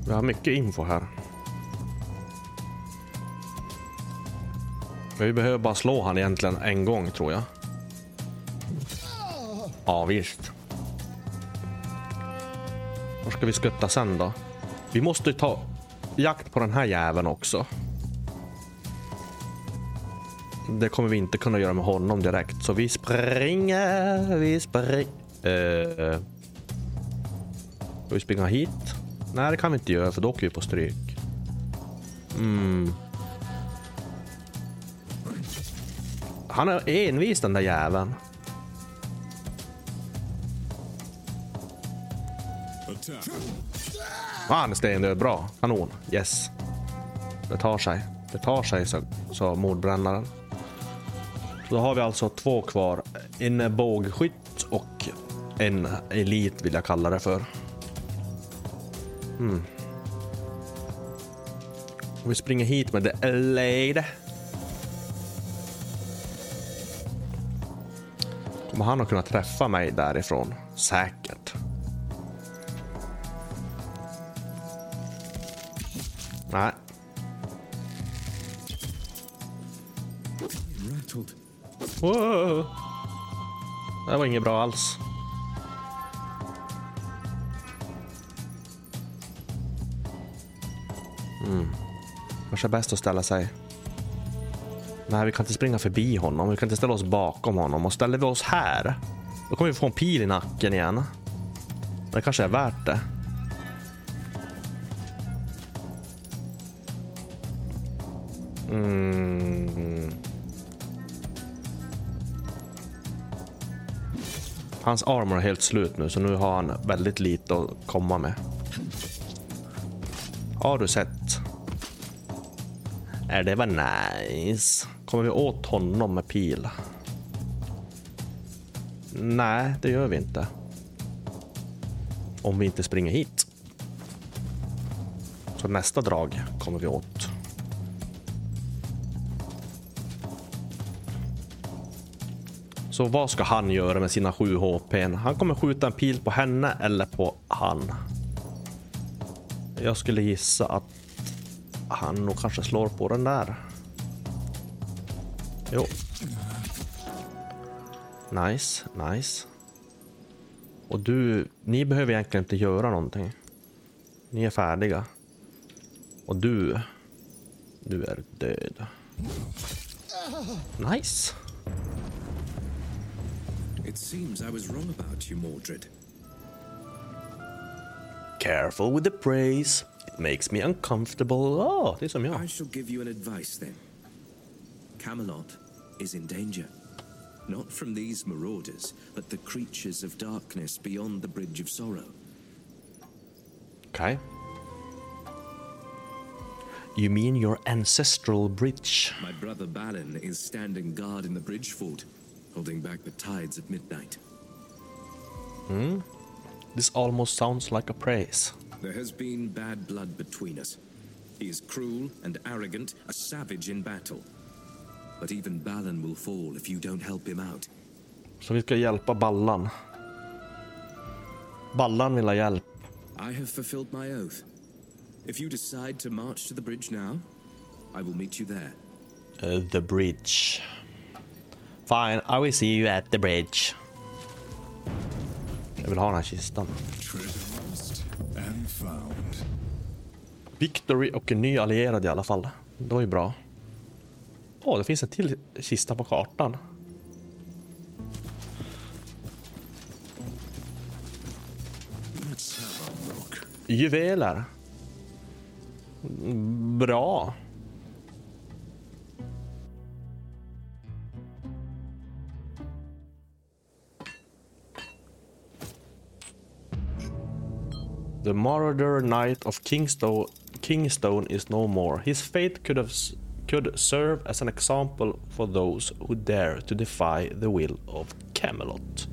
Vi har mycket info här. Vi behöver bara slå han egentligen en gång tror jag. Ja visst. Var ska vi skutta sen då? Vi måste ta jakt på den här jäveln också. Det kommer vi inte kunna göra med honom direkt. Så vi springer, vi springer. Uh, eh. ska vi springa hit? Nej, det kan vi inte göra för då åker vi på stryk. Mm. Han är envis den där jäveln. Han är stendöd. Bra. Kanon. Yes. Det tar sig. Det tar sig, sa, sa mordbrännaren. Så då har vi alltså två kvar. En bågskytt och en elit vill jag kalla det för. Mm. Och vi springer hit med the lady. Kommer han att kunna träffa mig därifrån? Säkert. Nej. Wow. Det var inget bra alls. Mm. Kanske bäst att ställa sig. Nej, vi kan inte springa förbi honom. Vi kan inte ställa oss bakom honom. Och ställer vi oss här, då kommer vi få en pil i nacken igen. Det kanske är värt det. Mm. Hans armor är helt slut nu, så nu har han väldigt lite att komma med. Har du sett? Är det var nice? Kommer vi åt honom med pil? Nej, det gör vi inte. Om vi inte springer hit. Så nästa drag kommer vi åt. Så vad ska han göra med sina 7 HP? Han kommer skjuta en pil på henne eller på han. Jag skulle gissa att han nog kanske slår på den där. Jo. Nice, nice. Och du, ni behöver egentligen inte göra någonting. Ni är färdiga. Och du, du är död. Nice. It seems I was wrong about you, Mordred. Careful with the praise. It makes me uncomfortable. Oh, det är som jag. I shall give you an advice then. Camelot is in danger. Not from these marauders, but the creatures of darkness beyond the Bridge of Sorrow. Okay. You mean your ancestral bridge? My brother Balin is standing guard in the bridge fort, holding back the tides at midnight. Hmm? This almost sounds like a praise. There has been bad blood between us. He is cruel and arrogant, a savage in battle. But even Balin will fall if you don't help him out. Så vi ska hjälpa Ballan. Ballan vill ha hjälp. I have fulfilled my oath. If you decide to march to the bridge now, I will meet you there. Uh, the bridge. Fine, I will see you at the bridge. Jag vill ha den här kistan. Victory och en ny allierad i alla fall. Det var ju bra. Åh, det finns en till kista på kartan. Juveler. Bra. The Marauder Knight of Kingstone, Kingstone is no more. His fate could have could serve as an example for those who dare to defy the will of Camelot.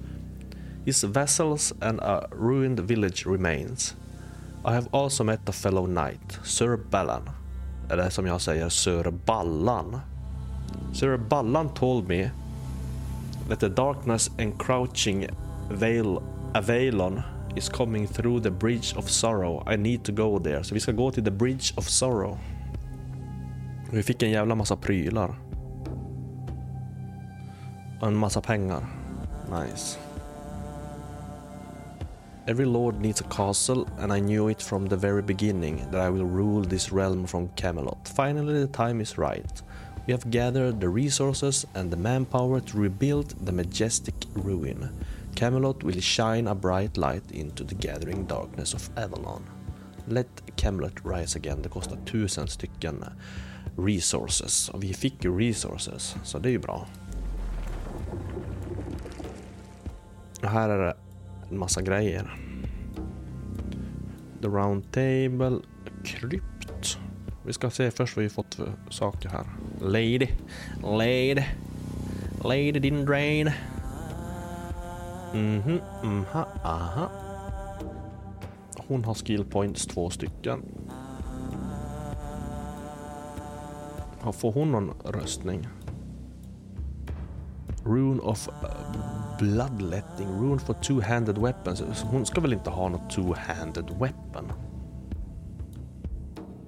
His vessels and a ruined village remains. I have also met a fellow knight, Sir Ballan. Eller som jag säger, Sir Ballan. Sir Ballan told me that the darkness encroaching veil, Avalon is coming through the bridge of sorrow. I need to go there. Så vi ska gå till the bridge of sorrow. Vi fick en jävla massa prylar. Och en massa pengar. Nice. Every lord needs a castle, and I knew it from the very beginning that I will rule this realm from Camelot. Finally, the time is right. We have gathered the resources and the manpower to rebuild the majestic ruin. Camelot will shine a bright light into the gathering darkness of Avalon. Let Camelot rise again. Det kostar tusen stycken resources. Och vi fick ju resources, så det är ju bra. Och här är det en massa grejer. The round table, krypt. Vi ska se först vad vi fått för saker här. Lady, lady, lady din drain. Mhm, mhm, aha. Hon har skill points två stycken. Får hon någon röstning? Rune of eh, Bloodletting. Rune for two-handed weapons. Så hon ska väl inte ha något two-handed weapon?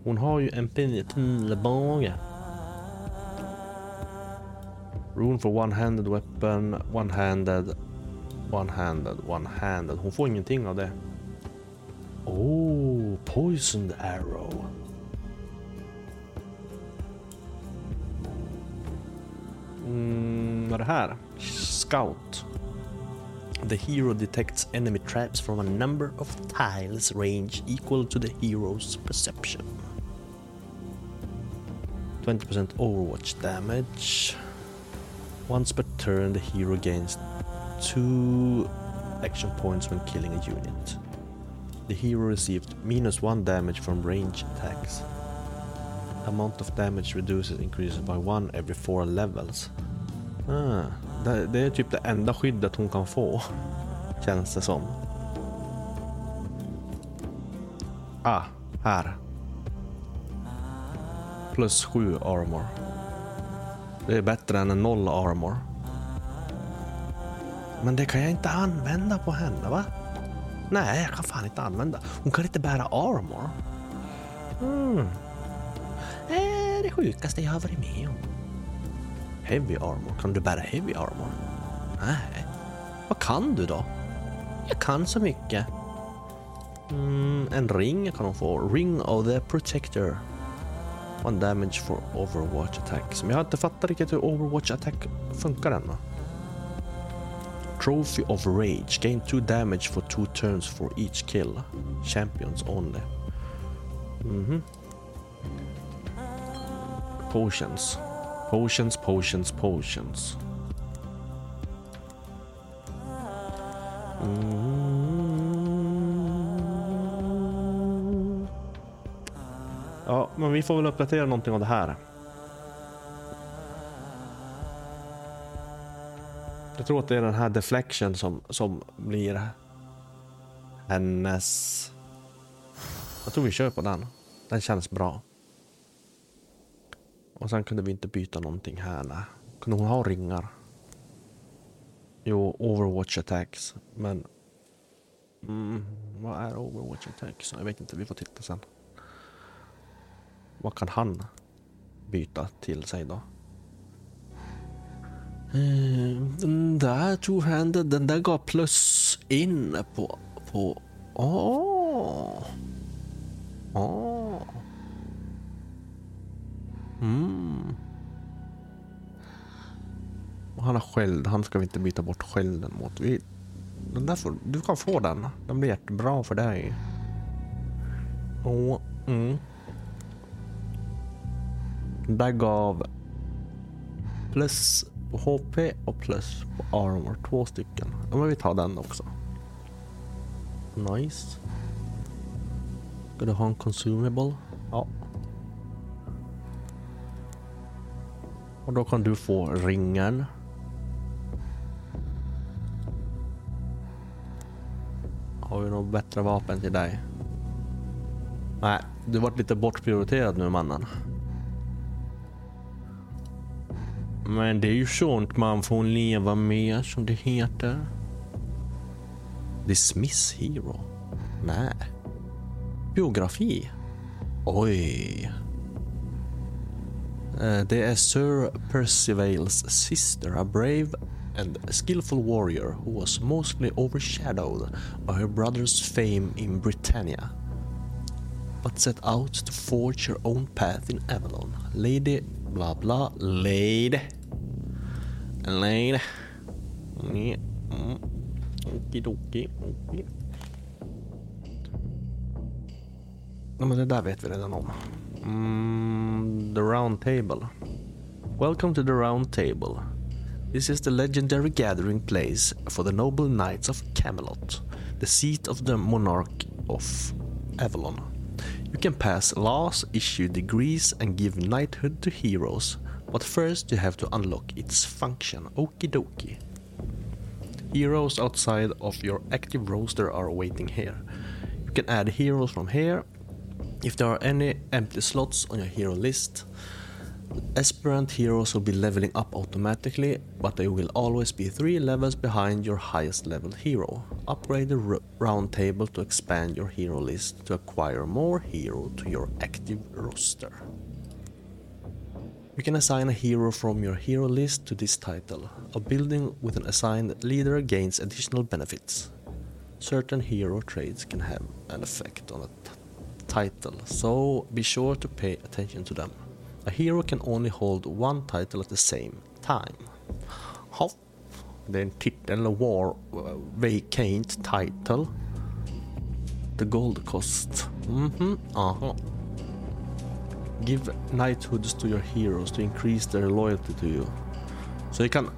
Hon har ju en pilbåge. Rune for one-handed weapon, one-handed, one-handed, one-handed. Hon får ingenting av det. Oh, poisoned arrow. Mm, vad är det här? Scout. The hero detects enemy traps from a number of tiles range equal to the hero's perception. 20% Overwatch damage. Once per turn, the hero gains two action points when killing a unit. The hero received minus one damage from range attacks. Amount of damage reduces increases by one every four levels. Ah, det, det är typ det enda skyddet hon kan få. Känns det som. Ah, här. Plus sju armor. Det är bättre än en noll armor. Men det kan jag inte använda på henne va? Nej, jag kan fan inte använda. Hon kan inte bära armor. Mm. Det är det sjukaste jag har varit med om. Heavy armor. Kan du bära heavy armor? Nej. Vad kan du då? Jag kan så mycket. Mm, en ring kan hon få. Ring of the Protector. One damage for Overwatch attack. Men jag har inte fattat riktigt hur Overwatch attack funkar än. Trophy of Rage. Gain two damage for two turns for each kill. Champions only. Mhm. Potions. Potions, potions, potions. Mm. Ja, men vi får väl uppdatera någonting av det här. Jag tror att det är den här deflection som, som blir hennes... Jag tror vi kör på den. Den känns bra. Och sen kunde vi inte byta någonting här. Nej. Kunde hon ha ringar? Jo, Overwatch attacks. Men... Mm, vad är Overwatch attacks? Jag vet inte, vi får titta sen. Vad kan han byta till sig då? Eh, den där two-handed, den där gav plus in på... på... Åh! Åh! Mm. Och han har sköld, han ska vi inte byta bort skölden mot. Vi, den där får, du kan få den. Den blir jättebra för dig. Åh, mm. Den där gav plus på HP och plus på armor. Två stycken. Ja, men vi tar den också. Nice. Ska du ha en consumable? Ja. Och då kan du få ringen. Har vi något bättre vapen till dig? Nej, du varit lite bortprioriterad nu mannen. Men det är ju sånt man får leva med som det heter. Dismiss Hero? Nej. Biografi? Oj. Eh, det är Sir Percivale's sister, a brave and skillful warrior who was mostly overshadowed by her brother's fame in Britannia, but set out to forge her own path in Avalon. Lady bla bla, lady. Lady. Mm. Okidoki, okej. Ja, men det där vet vi redan om. Mm, the Round Table. Welcome to the Round Table. This is the legendary gathering place for the noble knights of Camelot, the seat of the monarch of Avalon. You can pass laws, issue degrees, and give knighthood to heroes, but first you have to unlock its function. Okie dokie. Heroes outside of your active roster are waiting here. You can add heroes from here. If there are any empty slots on your hero list, Esperant heroes will be leveling up automatically, but they will always be three levels behind your highest level hero. Upgrade the round table to expand your hero list to acquire more hero to your active roster. You can assign a hero from your hero list to this title. A building with an assigned leader gains additional benefits. Certain hero traits can have an effect on a title, so be sure to pay attention to them. A hero can only hold one title at the same time. Ja, Det är en titel, War Vacant Title. The Gold Cost. Mhm, aha. Give knighthoods to your heroes to increase their loyalty to you. Så vi kan...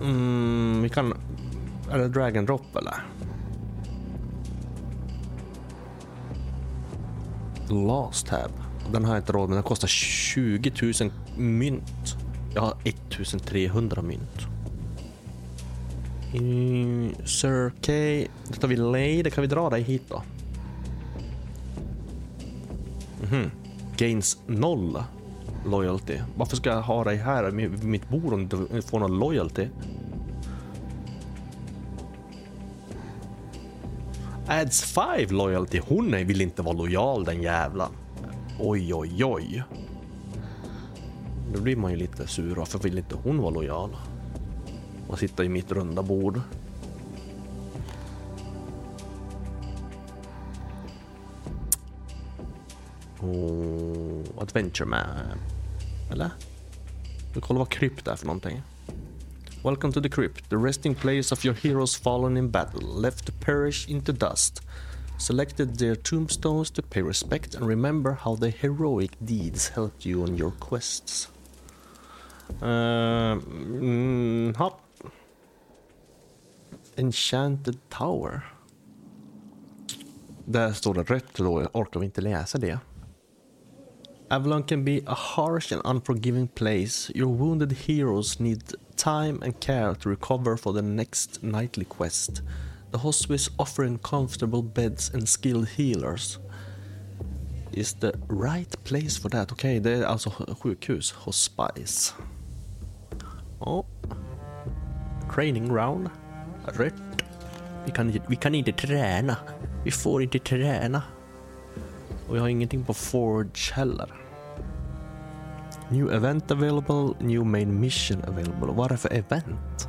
Mm, vi kan... Är det drag and drop eller? Last tab. Den har jag inte råd med. Den kostar 20 000 mynt. Jag har 1300 mynt. Mm, Sir K. Då tar vi Lay. Det kan vi dra dig hit då. Mhm. Gains noll, loyalty. Varför ska jag ha dig här vid mitt bord om du inte får någon loyalty? Adds 5 loyalty. Hon vill inte vara lojal den jävla. Oj, oj, oj. Då blir man ju lite sur. Varför vill inte hon vara lojal? Man sitter i mitt runda bord. Oh, adventure map. Eller? Vi kollar vad krypt är för någonting. Welcome to the crypt, the resting place of your heroes fallen in battle, left to perish into dust. Selected their tombstones to pay respect and remember how their heroic deeds helped you on your quests. Uh, mm, ha. Enchanted Tower. Där står det rätt då, orkar vi inte läsa det. Avalon can be a harsh and unforgiving place. Your wounded heroes need time and care to recover for the next nightly quest. The hospice offering comfortable beds and skilled healers is the right place for that. Okej, det är alltså sjukhus, hospice. Oh. Training ground. Rätt. Vi kan, inte- vi kan inte träna. Vi får inte träna. Och jag har ingenting på Forge heller. New event available, new main mission available. Vad är det för event?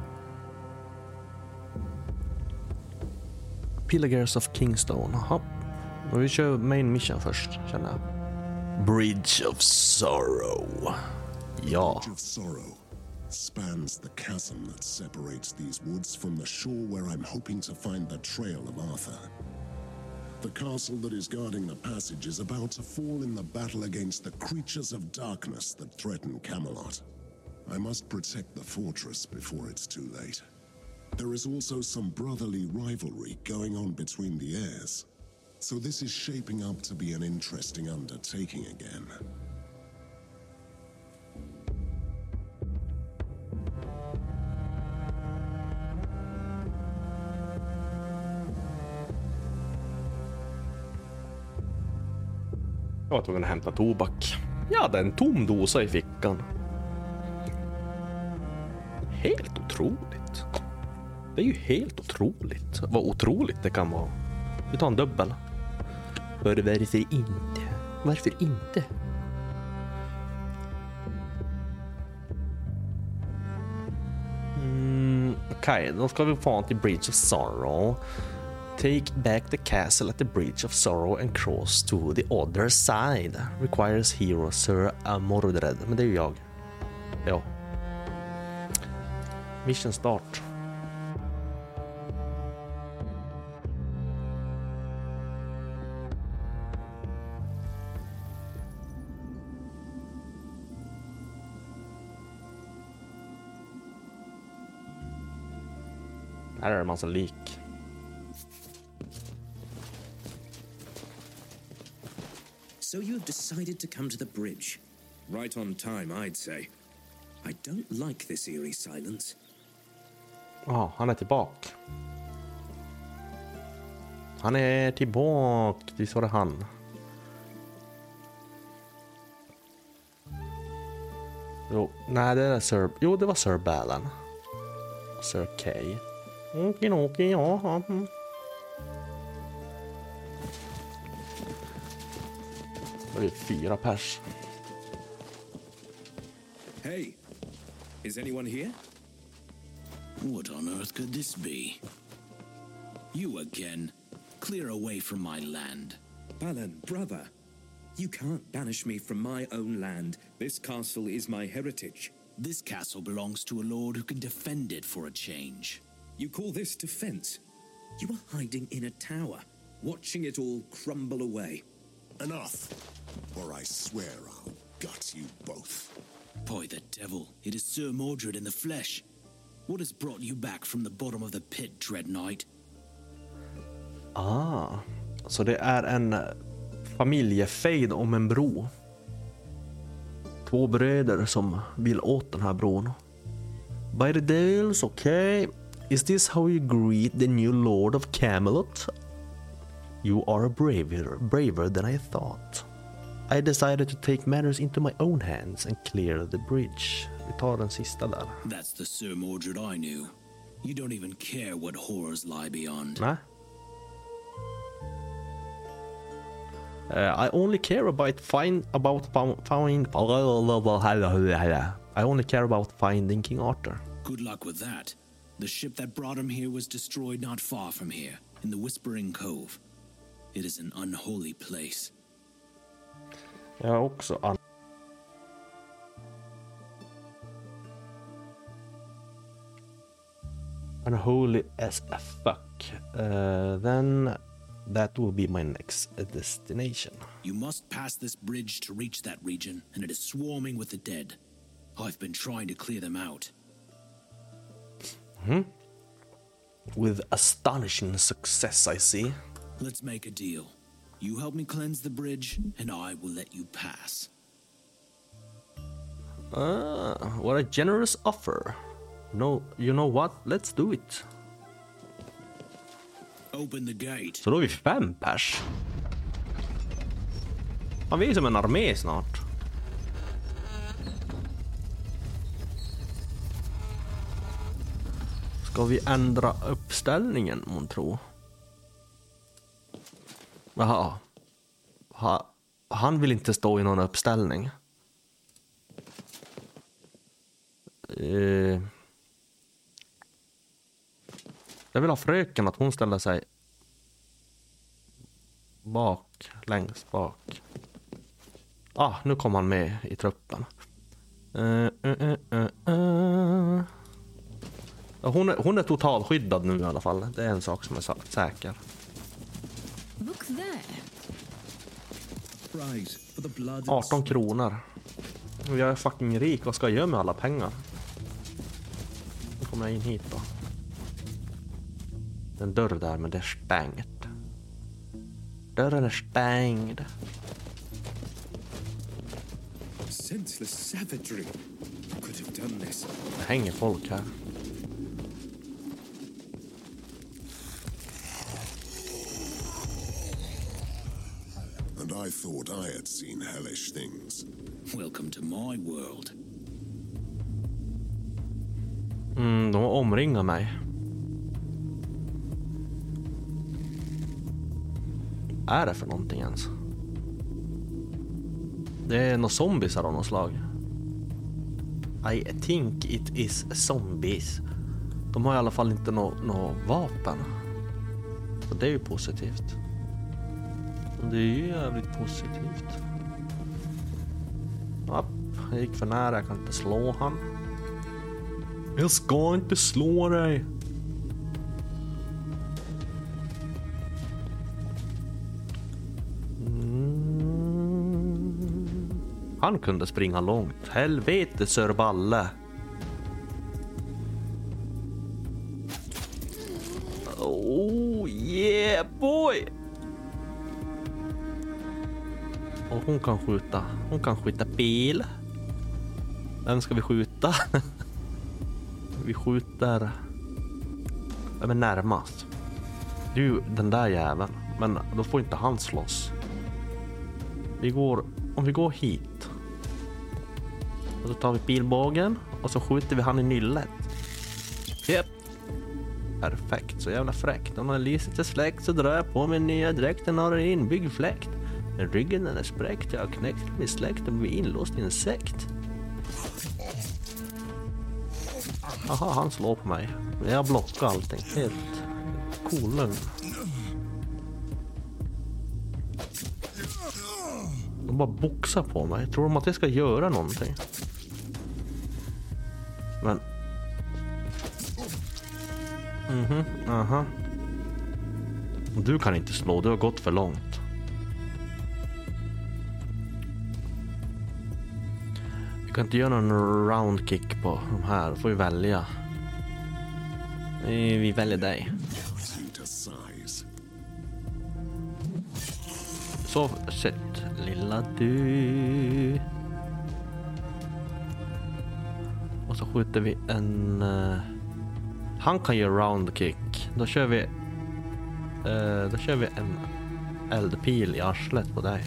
Pillagers of Kingstone. Jaha. Men Vi kör main mission först, känner jag. Bridge of Sorrow. Ja. Bridge of Sorrow spans the chasm that separates these woods from the shore where I'm hoping to find the trail of Arthur. The castle that is guarding the passage is about to fall in the battle against the creatures of darkness that threaten Camelot. I must protect the fortress before it's too late. There is also some brotherly rivalry going on between the heirs. So this is shaping up to be an interesting undertaking again. Jag var tvungen att hämta tobak. Jag hade en tom dosa i fickan. Helt otroligt. Det är ju helt otroligt vad otroligt det kan vara. Vi tar en dubbel. För varför inte? Varför inte? Mm, Okej, då ska vi få till Bridge of Sorrow. Take back the castle at the Bridge of Sorrow and cross to the other side. Requires hero Sir Amordred. Men det är ju jag. Ja. Mission start. Här är det en massa lik. So you have decided to come to the bridge. Right on time, I'd say. I don't like this eerie silence. Ah, ja, han är tillbaka. Han är tillbaka. Visst var det han? Jo, nej det är Sir... Jo, det var Sir Balan. Sir K. Okej, ja. ja, mm. Det är fyra pers. Hey, is anyone here? What on earth could this be? You again. Clear away from my land. Balan, brother. You can't banish me from my own land. This castle is my heritage. This castle belongs to a lord who can defend it for a change. You call this defense? You are hiding in a tower, watching it all crumble away. Enough, or I swear I'll gut you both. By the devil, it is Sir Mordred in the flesh. What has brought you back from the bottom of the pit, Dread Knight? Ah, så det är en eh, familjefejd om en bro. Två bröder som vill åt den här bron. By the deals, okay. Is this how you greet the new lord of Camelot? You are braver, braver than I thought. I decided to take matters into my own hands and clear the bridge. Vi tar den sista där. That's the Sir Mordred I knew. You don't even care what horrors lie beyond. Nej. Uh, I only care about find about find I only care about finding King Arthur. Good luck with that. The ship that brought him here was destroyed not far from here, in the Whispering Cove. It is an unholy place. Jag har också an- Unholy as a fuck. Uh, then that will be my next destination. You must pass this bridge to reach that region, and it is swarming with the dead. I've been trying to clear them out. Hmm. With astonishing success, I see. Let's make a deal. You help me cleanse the bridge, and I will let you pass. Ah, what a generous offer. No, you know what? Let's do it. Open the gate. Så då är vi fem pers. Han vi är som en armé snart. Ska vi ändra uppställningen månntro? Jaha. Ha, han vill inte stå i någon uppställning. Eh. Jag vill ha fröken att hon ställer sig bak, längst bak. Ah, nu kom han med i truppen. Uh, uh, uh, Hon, är, hon är totalskyddad nu i alla fall. Det är en sak som är säker. Look there. Prize for the blood 18 kronor. Jag är fucking rik. Vad ska jag göra med alla pengar? Nu kommer jag in hit då. En dörr där, men det är stängt. Dörren är stängd. Det hänger folk här. I thought I had seen hellish things. Welcome to my world. Mm, de omringar mig. Vad är det för någonting ens? Det är några zombiesar av något slag. I think it is zombies. De har i alla fall inte något nå vapen. Så det är ju positivt. Det är ju jävligt positivt. Japp, jag gick för nära, jag kan inte slå han. Jag ska inte slå dig. Mm. Han kunde springa långt. Helvete Sir kan skjuta. Hon kan skjuta pil. Vem ska vi skjuta? <laughs> Vi skjuter... Vem är närmast? Det är ju den där jäveln. Men då får inte han slåss. Vi går... Om vi går hit. Och så tar vi pilbågen och så skjuter vi han i nyllet. Yep. Perfekt, så jävla fräckt. Om man lyser släkt så drar jag på mig nya dräkten har en inbyggd fläkt. Men ryggen den är spräckt, jag har knäckt min släkt och blivit inlåst i en sekt. Aha, han slår på mig. Jag blockar allting. Helt cool lugn. De bara boxar på mig. Tror de att jag ska göra någonting? Men... Mhm, aha. Du kan inte slå, du har gått för långt. Kan inte göra någon round kick på de här, får vi välja. Vi väljer dig. Så sett, lilla du. Och så skjuter vi en... Uh, han kan göra round kick. Då kör vi... Uh, då kör vi en eldpil i arslet på dig.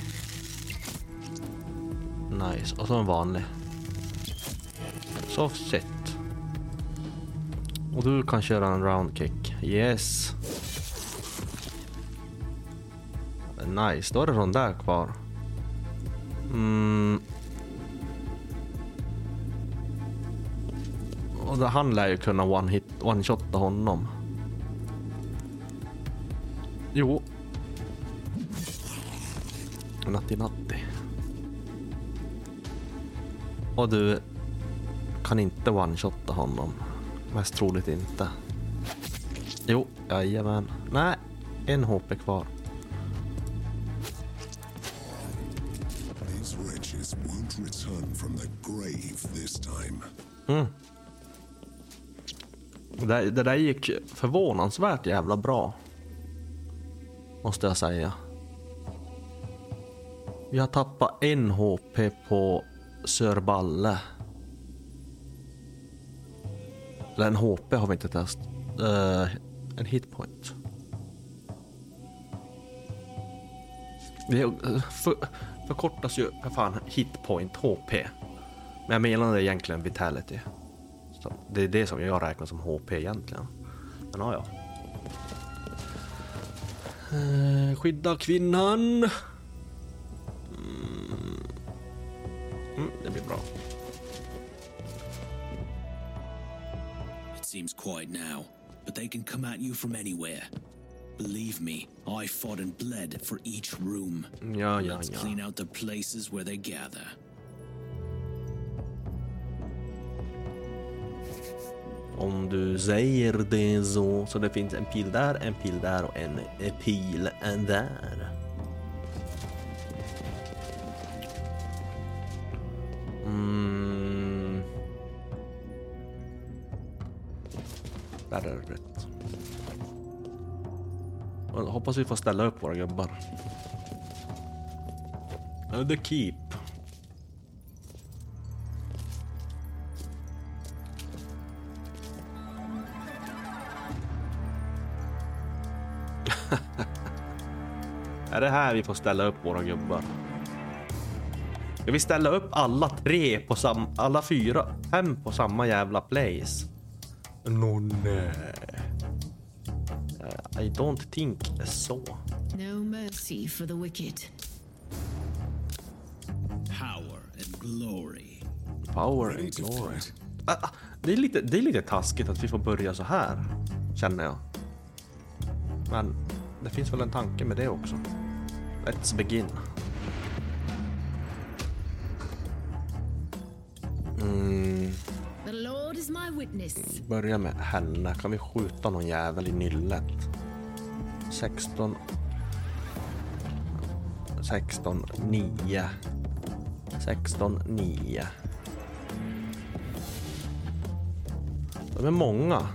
Nice. Och så en vanlig. Så sett. Och du kan köra en round kick. Yes. Nice, då är det de där kvar. Mm. Och han lär ju kunna one hit, one shotta honom. Jo. Natti natti. Och du kan inte one shotta honom. Mest troligt inte. Jo, jajamän. Nej, en HP kvar. Time. Det, det där gick förvånansvärt jävla bra. Måste jag säga. Vi har tappat en HP på Sir eller en HP har vi inte testat. Uh, eh, en hitpoint. Det för, förkortas ju för fan hitpoint HP. Men jag menar det egentligen vitality. Så det är det som jag räknar som HP egentligen. Men ja, ja. Uh, skydda kvinnan. Mm. Mm, det blir bra. Seems quiet now, but they can come at you from anywhere. Believe me, I fought and bled for each room. Ja, ja, Let's ja. clean out the places where they gather. Om du säger det så. Så det finns en pil där, en pil där och en pil där. Där är det jag hoppas vi får ställa upp våra gubbar. The Keep. <laughs> Är det här vi får ställa upp våra gubbar? Ska vi ställa upp alla tre på sam... Alla fyra? Fem på samma jävla place? Nå nej. Eh, I don't think så. No mercy for the wicked. Power and glory. Power and glory. Ah, ah, Det är, lite, det är lite taskigt att vi får börja så här. Känner jag. Men det finns väl en tanke med det också. Let's begin. Is börja med henne. Kan vi skjuta någon jävel i nyllet? 16... 16, 9. 16, 9. De är många.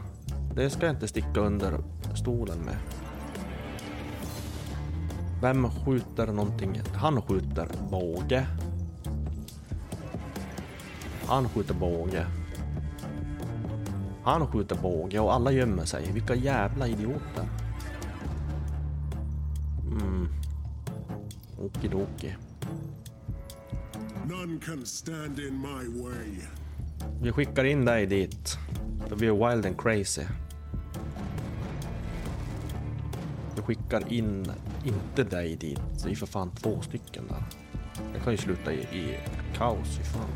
Det ska jag inte sticka under stolen med. Vem skjuter någonting? Han skjuter båge. Han skjuter båge. Han skjuter båge och alla gömmer sig. Vilka jävla idioter. Mm. Okidoki. None can stand in my way. Vi skickar in dig dit. För vi är wild and crazy. Vi skickar in, inte dig dit. Det är för fan två stycken där. Det kan ju sluta i, i kaos. Fy fan.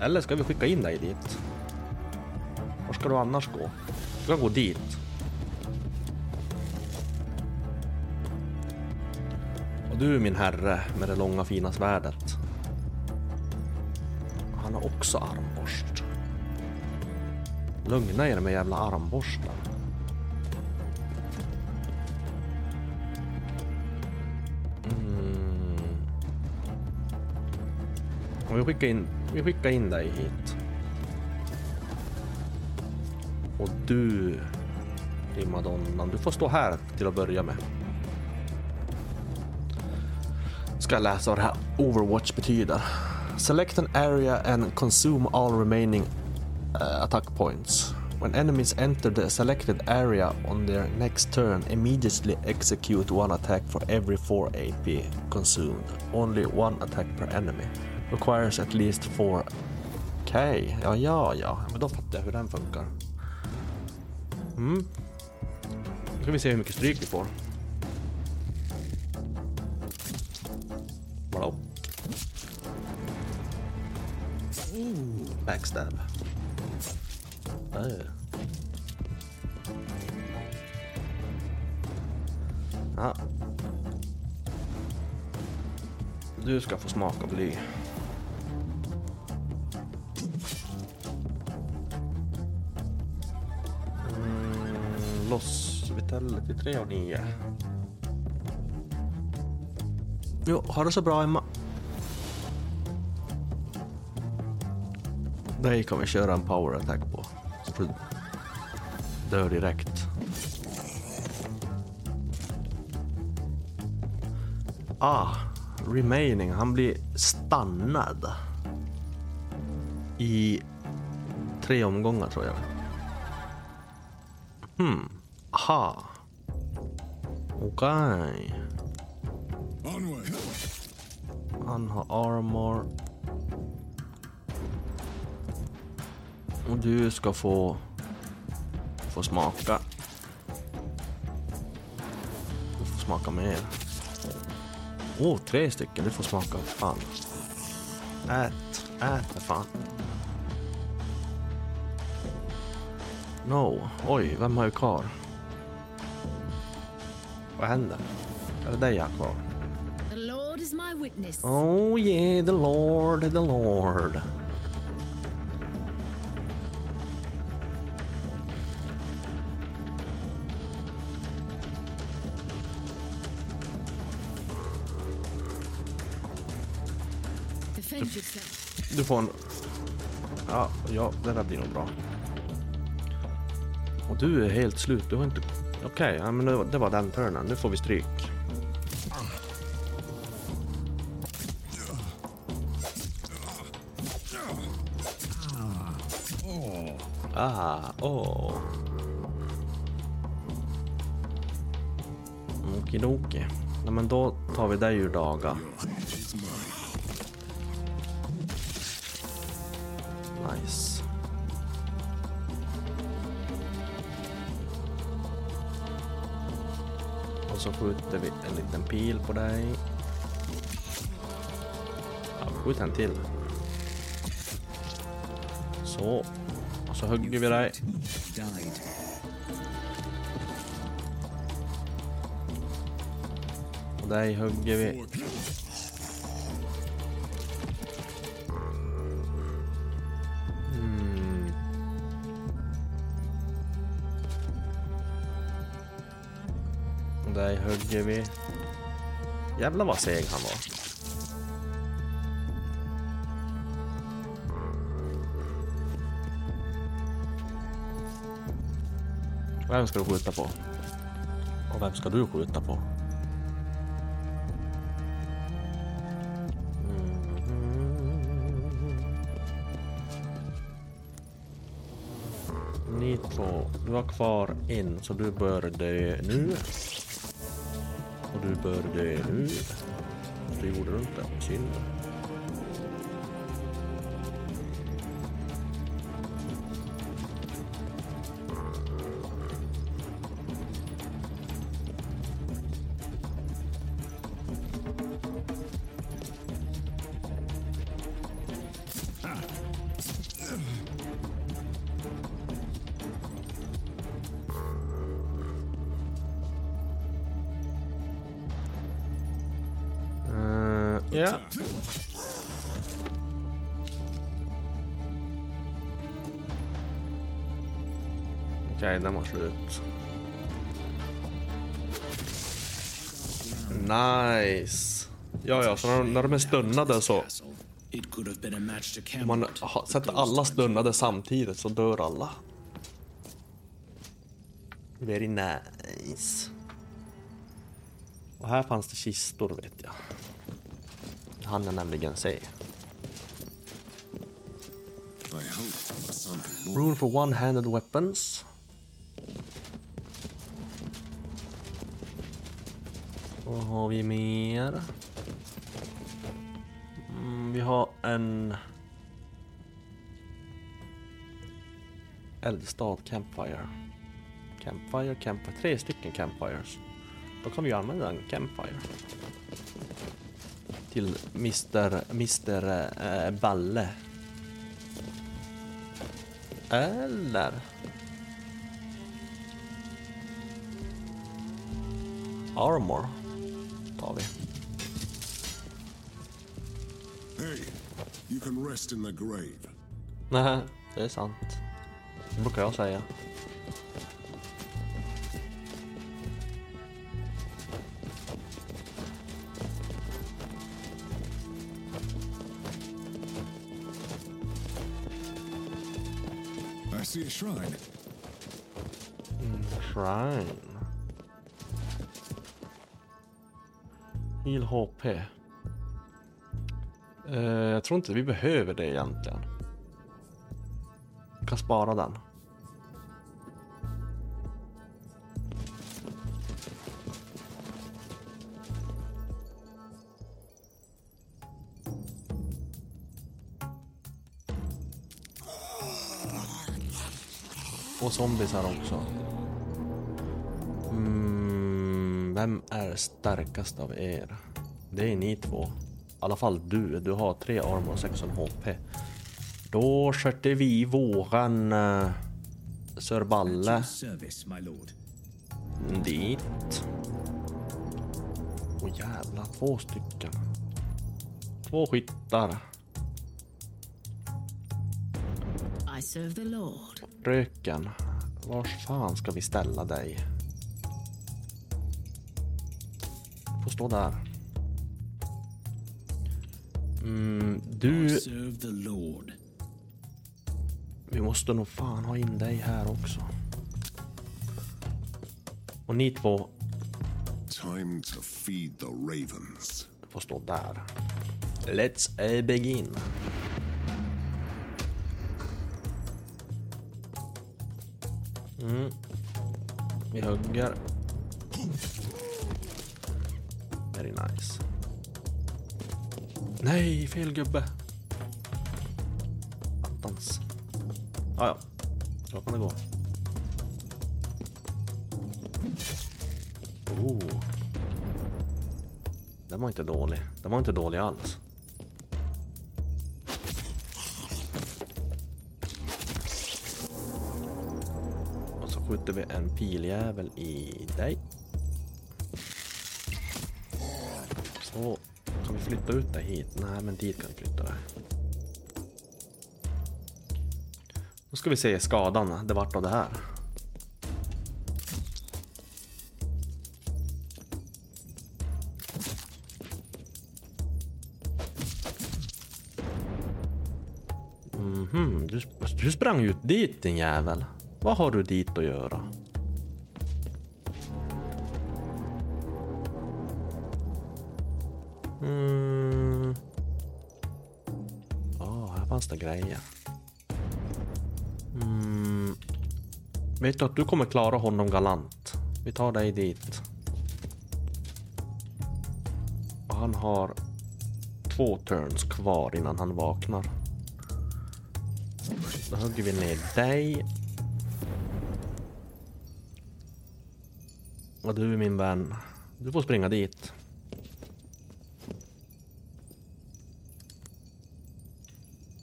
Eller ska vi skicka in dig dit? Var ska du annars gå? Du ska gå dit. Och du min herre med det långa fina svärdet. han har också armborst. Lugna er med jävla armborstar. Mm. Och vi skickar in, vi skickar in dig hit. Och du, primadonnan, du får stå här till att börja med. Ska jag läsa vad det här Overwatch betyder. Select an area and consume all remaining uh, attack points. When enemies enter the selected area on their next turn, immediately execute one attack for every 4 AP consumed. Only one attack per enemy. Requires at least 4... Okej, okay. ja, ja, ja. Men då fattar jag hur den funkar. Mm. Nu ska vi se hur mycket stryk vi får. Vadå? Backstab. Äh. Ja. Du ska få smaka bly. Loss Vitality 3 och 9. Jo, ha det så bra Emma. Dig kan vi köra en power attack på. Så du dör direkt. Ah, remaining. Han blir stannad. I tre omgångar tror jag. Hmm. Aha. Okej. Okay. Han har armor. Och du ska få, få smaka. Du får smaka mer. Åh, oh, tre stycken. Du får smaka. Fan. Ät. Ät för fan. No. Oj, vem har jag kvar? Vad händer? Är det dig jag har kvar? The Lord is my witness. Oh yeah, the Lord, the Lord. Du får en... Ja, ja, det där blir nog bra. Och du är helt slut. Du har inte... Okej, okay, ja, men det var, den turnen. Nu får vi stryk. Ah, åh. Oh. Okidoki. Nej, men då tar vi dig ur daga. Så skjuter vi en liten pil på dig. Ja, skjut en till. Så. Och så hugger vi dig. Och dig hugger vi. Ligger vi. Jävlar vad seg han var. Vem ska du skjuta på? Och vem ska du skjuta på? Mm. Ni två, du har kvar en så du bör dö nu. Hur du bör dö nu. Det gjorde du inte, synd. Ja. Okej, den var slut. Nice. Ja, ja, så när, de- när de är stunnade så. Om man sätter alla stunnade samtidigt så dör alla. Very nice. Och här fanns det kistor vet jag. Hann jag nämligen se. Rule for. Rune for one-handed weapons. Vad har vi mer? Mm, vi har en... Eldstad Campfire. Campfire, Campfire. Tre stycken Campfires. Då kan vi ju använda en Campfire. Till Mr. Mr. eh, Balle. Eller? Armor tar vi. Hey, you can rest in the grave. Nej, det är sant. Det brukar jag säga. See a shrine. Mm, shrine. Heal HP. Uh, eh, jag tror inte vi behöver det egentligen. Vi kan spara den. Och zombies här också. Mm, vem är starkast av er? Det är ni två. I alla fall du. Du har tre armor och 16 HP. Då skötte vi våran uh, Sir Balle dit. Åh jävlar, två stycken. Två skyttar. Serve the Lord. Röken. Var fan ska vi ställa dig? Får stå där. Mm, du, Serve the Lord. vi måste nog fan ha in dig här också. Och ni två Time to feed the ravens. får stå där. Let's eh, begin. Mm. Vi hugger. Very nice. Nej, fel gubbe. Attans. Ah, ja, så kan det gå. Oh. Den var inte dålig. Den var inte dålig alls. Skjuter vi en piljävel i dig. Så kan vi flytta ut dig hit? Nej, men dit kan vi flytta dig. Då ska vi se skadan det vart av det här. Mhm, du, du sprang ut dit din jävel. Vad har du dit att göra? Mm. Oh, här fanns det grejer. Mm. Vet du att du kommer klara honom galant? Vi tar dig dit. Och han har två turns kvar innan han vaknar. Då hugger vi ner dig. Och du min vän, du får springa dit.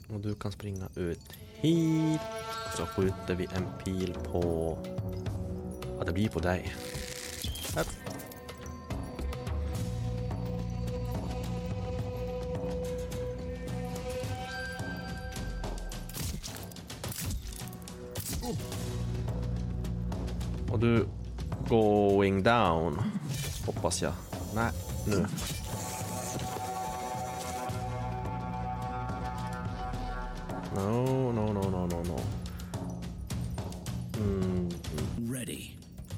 Och du kan springa ut hit. Och så skjuter vi en pil på... Ja, det blir på dig. Hoppas jag. Nej, nu. No, no, no, no, no, no. Mm, Ready.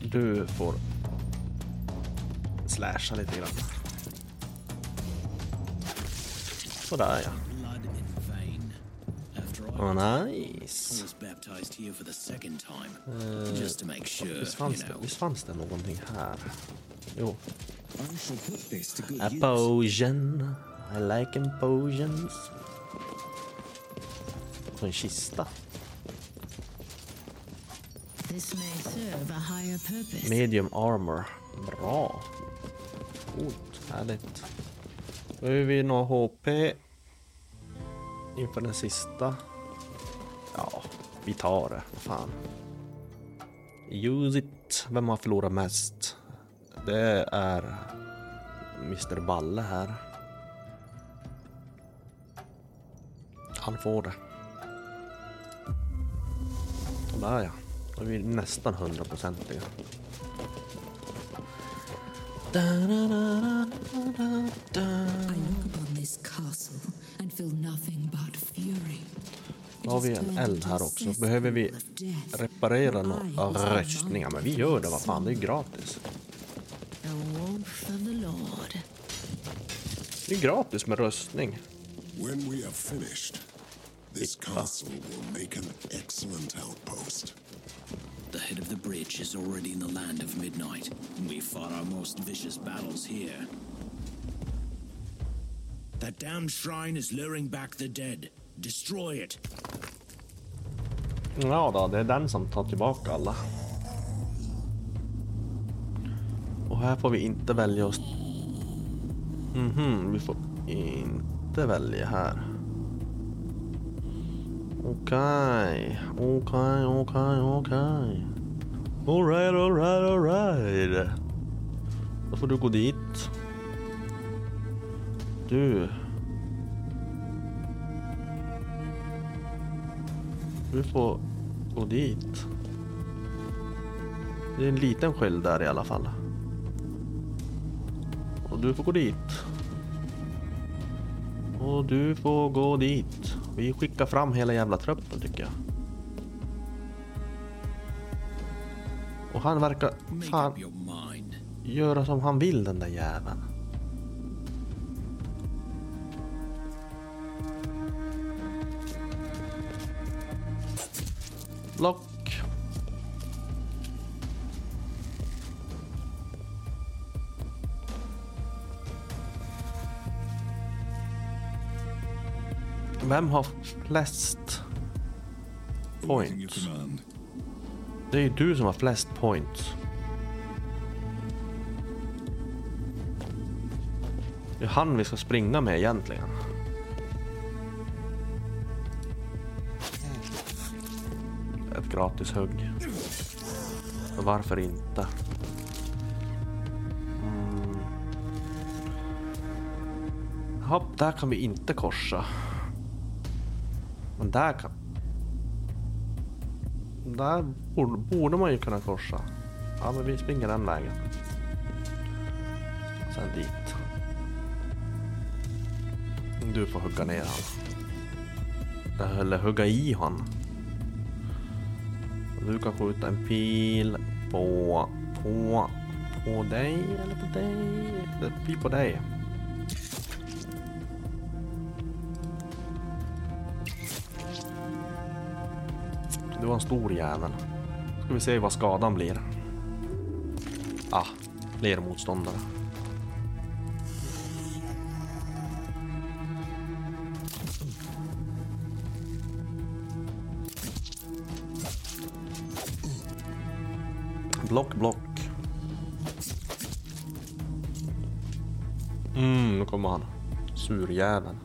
du får slasha lite grann. Sådär ja. Blood in vain. After I Oh, nice. was baptized here for the second time. Just to make sure, Visst you fanns, det, visst fanns det någonting här? Jo. I shall put this to good A use. potion. I like em potions. Och en kista. This may serve a higher purpose. Medium armor. Bra. Coolt. Härligt. Behöver vi några HP? Inför den sista? Ja, vi tar det. Fan. Use it. Vem har förlorat mest? Det är Mr Balle här. Han får det. Och där ja. Då är vi nästan hundraprocentiga. I look upon this castle and feel nothing but fury. It Då har vi en eld här också. Behöver vi reparera några röstningar? Men vi gör det, vad fan, det är gratis. Det är gratis med röstning. When we are finished, this castle will make an excellent outpost. The head of the bridge is already in the land of midnight. We fought our most vicious battles here. That damned shrine is luring back the dead. Destroy it. Ja då, det är den som tar tillbaka alla. Och här får vi inte välja oss... Mhm, vi får inte välja här. Okej, okej, okej, okej. Alright, alright, alright. Då får du gå dit. Du. Du får gå dit. Det är en liten sköld där i alla fall. Och du får gå dit. Och du får gå dit. Vi skickar fram hela jävla truppen tycker jag. Och han verkar fan göra som han vill den där jäveln. Block. Vem har flest points? Det är ju du som har flest points. Det är han vi ska springa med egentligen. Ett gratis hugg. Varför inte? Mm. Hopp, där kan vi inte korsa. Men där kan... Där borde, borde man ju kunna korsa. Ja, men vi springer den vägen. Sen dit. Du får hugga ner han. Eller hugga i han. Du kan skjuta en pil på, på, på dig eller på dig. Det blir på dig. Du var en stor jävel. Ska vi se vad skadan blir. Ah, fler motståndare. Block, block. Mm, nu kommer han. Surjäveln.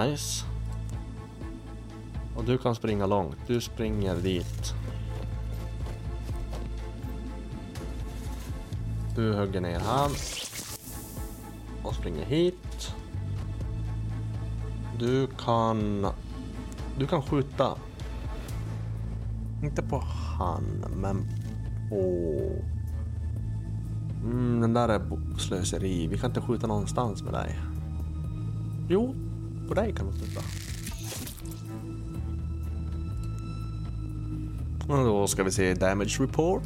nice. Och du kan springa långt, du springer dit. Du hugger ner han. Och springer hit. Du kan... Du kan skjuta. Inte på han, men på... Mm, den där är slöseri. Vi kan inte skjuta någonstans med dig. Jo, på dig kan du skjuta. Och då ska vi se damage report.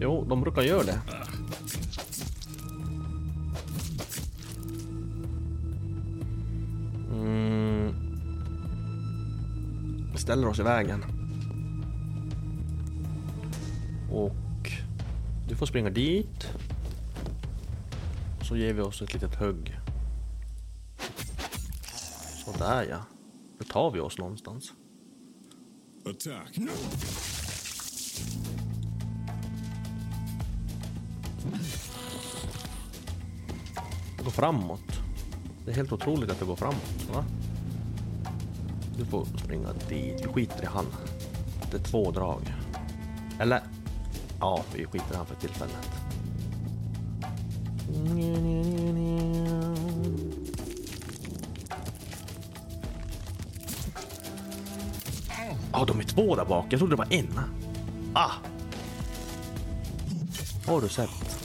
Jo, de brukar göra det. Mm. Vi ställer oss i vägen. Du får springa dit. Så ger vi oss ett litet hugg. Sådär ja. Då tar vi oss någonstans. Attack. Det går framåt. Det är helt otroligt att det går framåt. Va? Du får springa dit. Vi skiter i han. Det är två drag. Eller? Ja, vi skiter i han för tillfället. Ja, de är två där bak. Jag trodde det var en. Ah! Har du sett?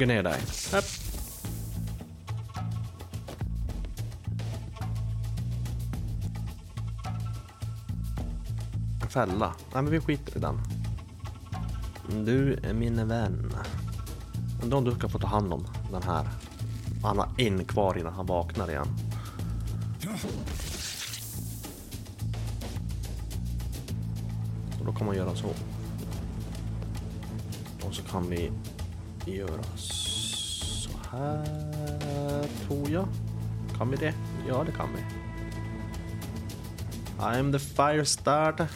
Hugger ner dig. Upp. Fälla. Nej, men vi skiter i den. Du är min vän. Undrar om du ska få ta hand om den här. Han har en kvar innan han vaknar igen. Och då kan man göra så. Och så kan vi göra så här, tror jag. Kan vi det? Ja, det kan vi. I'm the fire starter.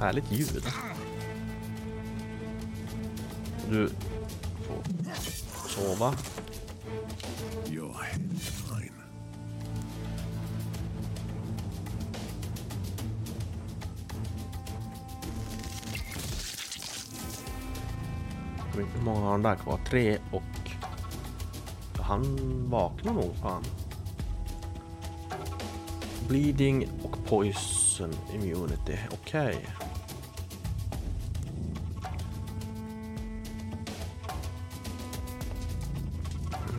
Härligt ljud. Du får sova. Har han där kvar? Tre och... Han vaknar nog fan. Bleeding och poison immunity. Okej.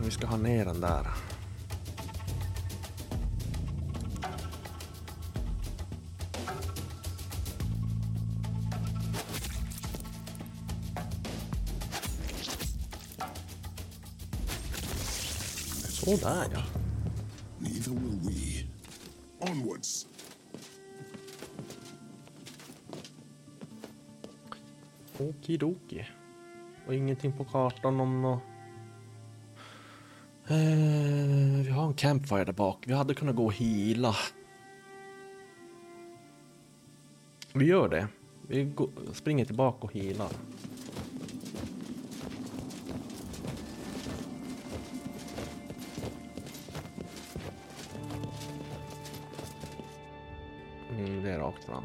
Vi ska ha ner den där. Där ja. Neither will we. Onwards. Okidoki. Och ingenting på kartan om nå... Eh, vi har en campfire där bak. Vi hade kunnat gå och hila. Vi gör det. Vi går, springer tillbaka och healar. Fram.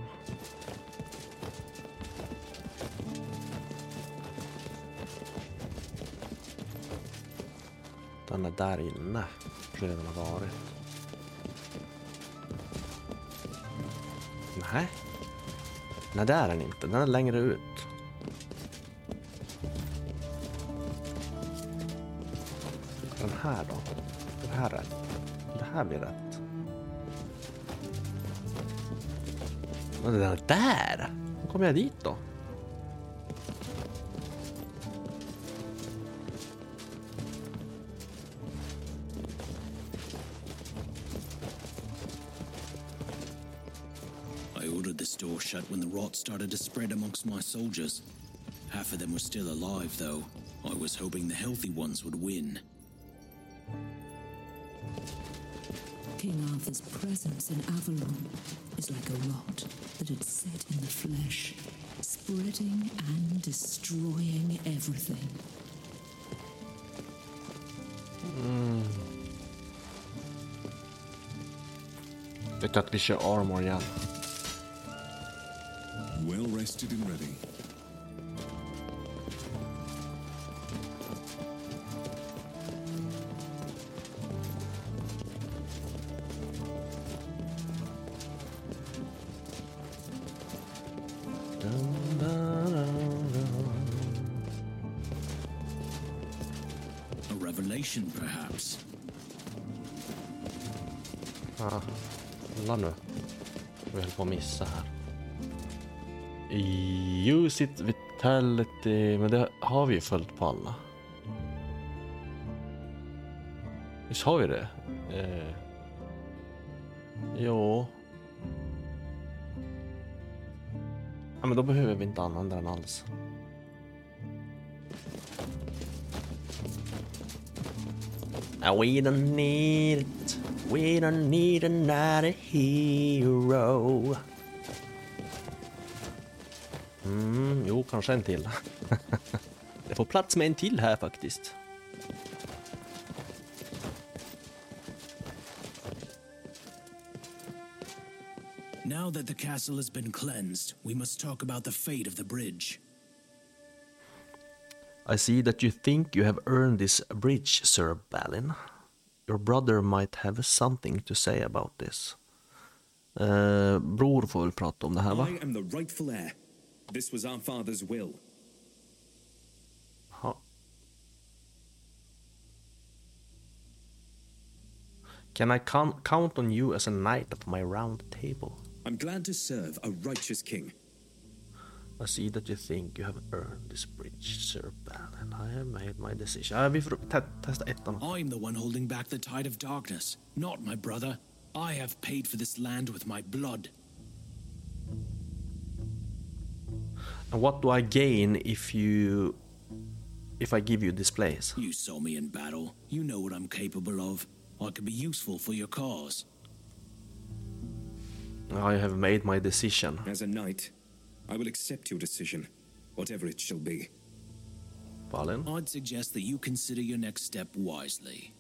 Den är där inne. Redan har varit. Nej. Nej, det är den inte. Den är längre ut. Den här då? Det här rätt? Det här blir rätt. Kommer jag dit då? I ordered this door shut when the rot started to spread amongst my soldiers. Half of them were still alive, though. I was hoping the healthy ones would win. King Arthur's presence in Avalon is like a rot that had set in the flesh, spreading and destroying everything. Vet du att vi armor igen? Well rested and ready. Sitt vitality, men det har vi ju följt på alla. Visst har vi det? Eh. Jo. Ja, men då behöver vi inte använda den alls. We don't need it. We don't need another hero. Mm, jo, kanske en till. <laughs> Det får plats med en till här faktiskt. Now that the castle has been cleansed, we must talk about the fate of the bridge. I see that you think you have earned this bridge, Sir Balin. Your brother might have something to say about this. Eh, bror får väl prata om det här va? I am the rightful heir. This was our father's will. Ja. Can I count, count on you as a knight of my round table? I'm glad to serve a righteous king. I see that you think you have earned this bridge, Sir Balin. I have made my decision. Ja, vi får te testa ettan. I'm the one holding back the tide of darkness, not my brother. I have paid for this land with my blood. And what do I gain if you... If I give you this place? You saw me in battle. You know what I'm capable of. I could be useful for your cause. I have made my decision. As a knight, I will accept your decision, whatever it shall be. Balin? I'd suggest that you consider your next step wisely.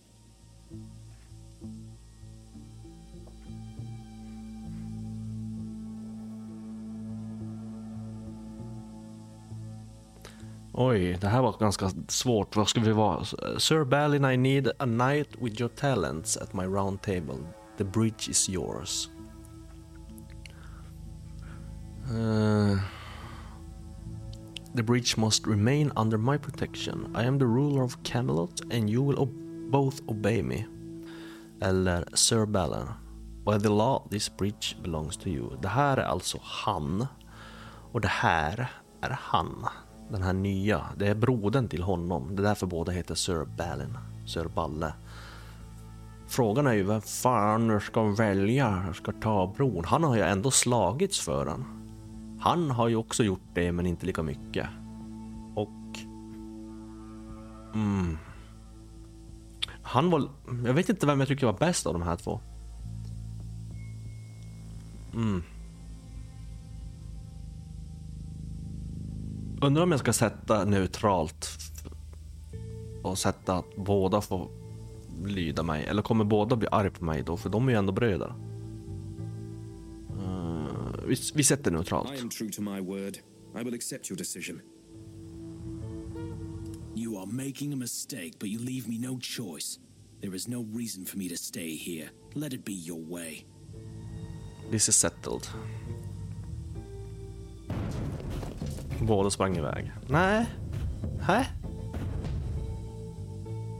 Oj, det här var ganska svårt. Vad ska vi vara? Sir Balin, I need a knight with your talents at my round table. The bridge is yours. Uh, the bridge must remain under my protection. I am the ruler of Camelot and you will ob- both obey me. Eller Sir Balin. By the law this bridge belongs to you. Det här är alltså han. Och det här är han. Den här nya. Det är brodern till honom. Det är därför båda heter Sir Balin. Sir Balle. Frågan är ju vem fan ska välja ska ta bron? Han har ju ändå slagits för den. Han har ju också gjort det men inte lika mycket. Och... Mm. Han var... Jag vet inte vem jag tycker var bäst av de här två. Mm. Undrar om jag ska sätta neutralt och sätta att båda får lyda mig. Eller kommer båda bli arg på mig då? För de är ju ändå bröder. Eh, vi, vi sätter neutralt. I am true to my word. I will accept your decision. You are making a mistake, but you leave me no choice. There is no reason for me to stay here. Let it be your way. This is settled. Båda sprang iväg. Nej. Hä?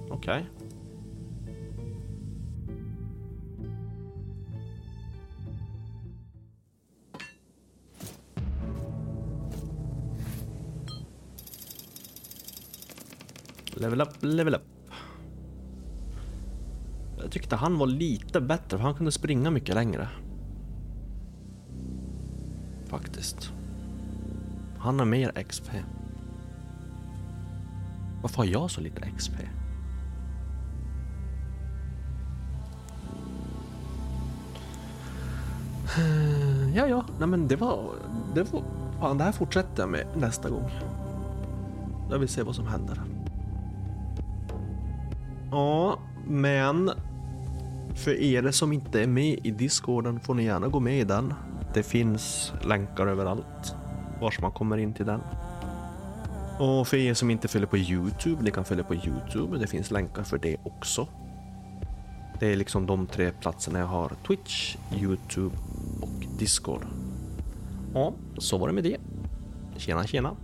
Okej. Level up, level up. Jag tyckte han var lite bättre för han kunde springa mycket längre. Faktiskt. Han har mer XP. Varför har jag så lite XP? Ja, ja, nej men det var... Det var fan, det här fortsätter jag med nästa gång. Jag vill se vad som händer. Ja, men för er som inte är med i Discorden får ni gärna gå med i den. Det finns länkar överallt vars man kommer in till den. Och för er som inte följer på Youtube, ni kan följa på Youtube. Det finns länkar för det också. Det är liksom de tre platserna jag har. Twitch, Youtube och Discord. Ja, så var det med det. Tjena, tjena.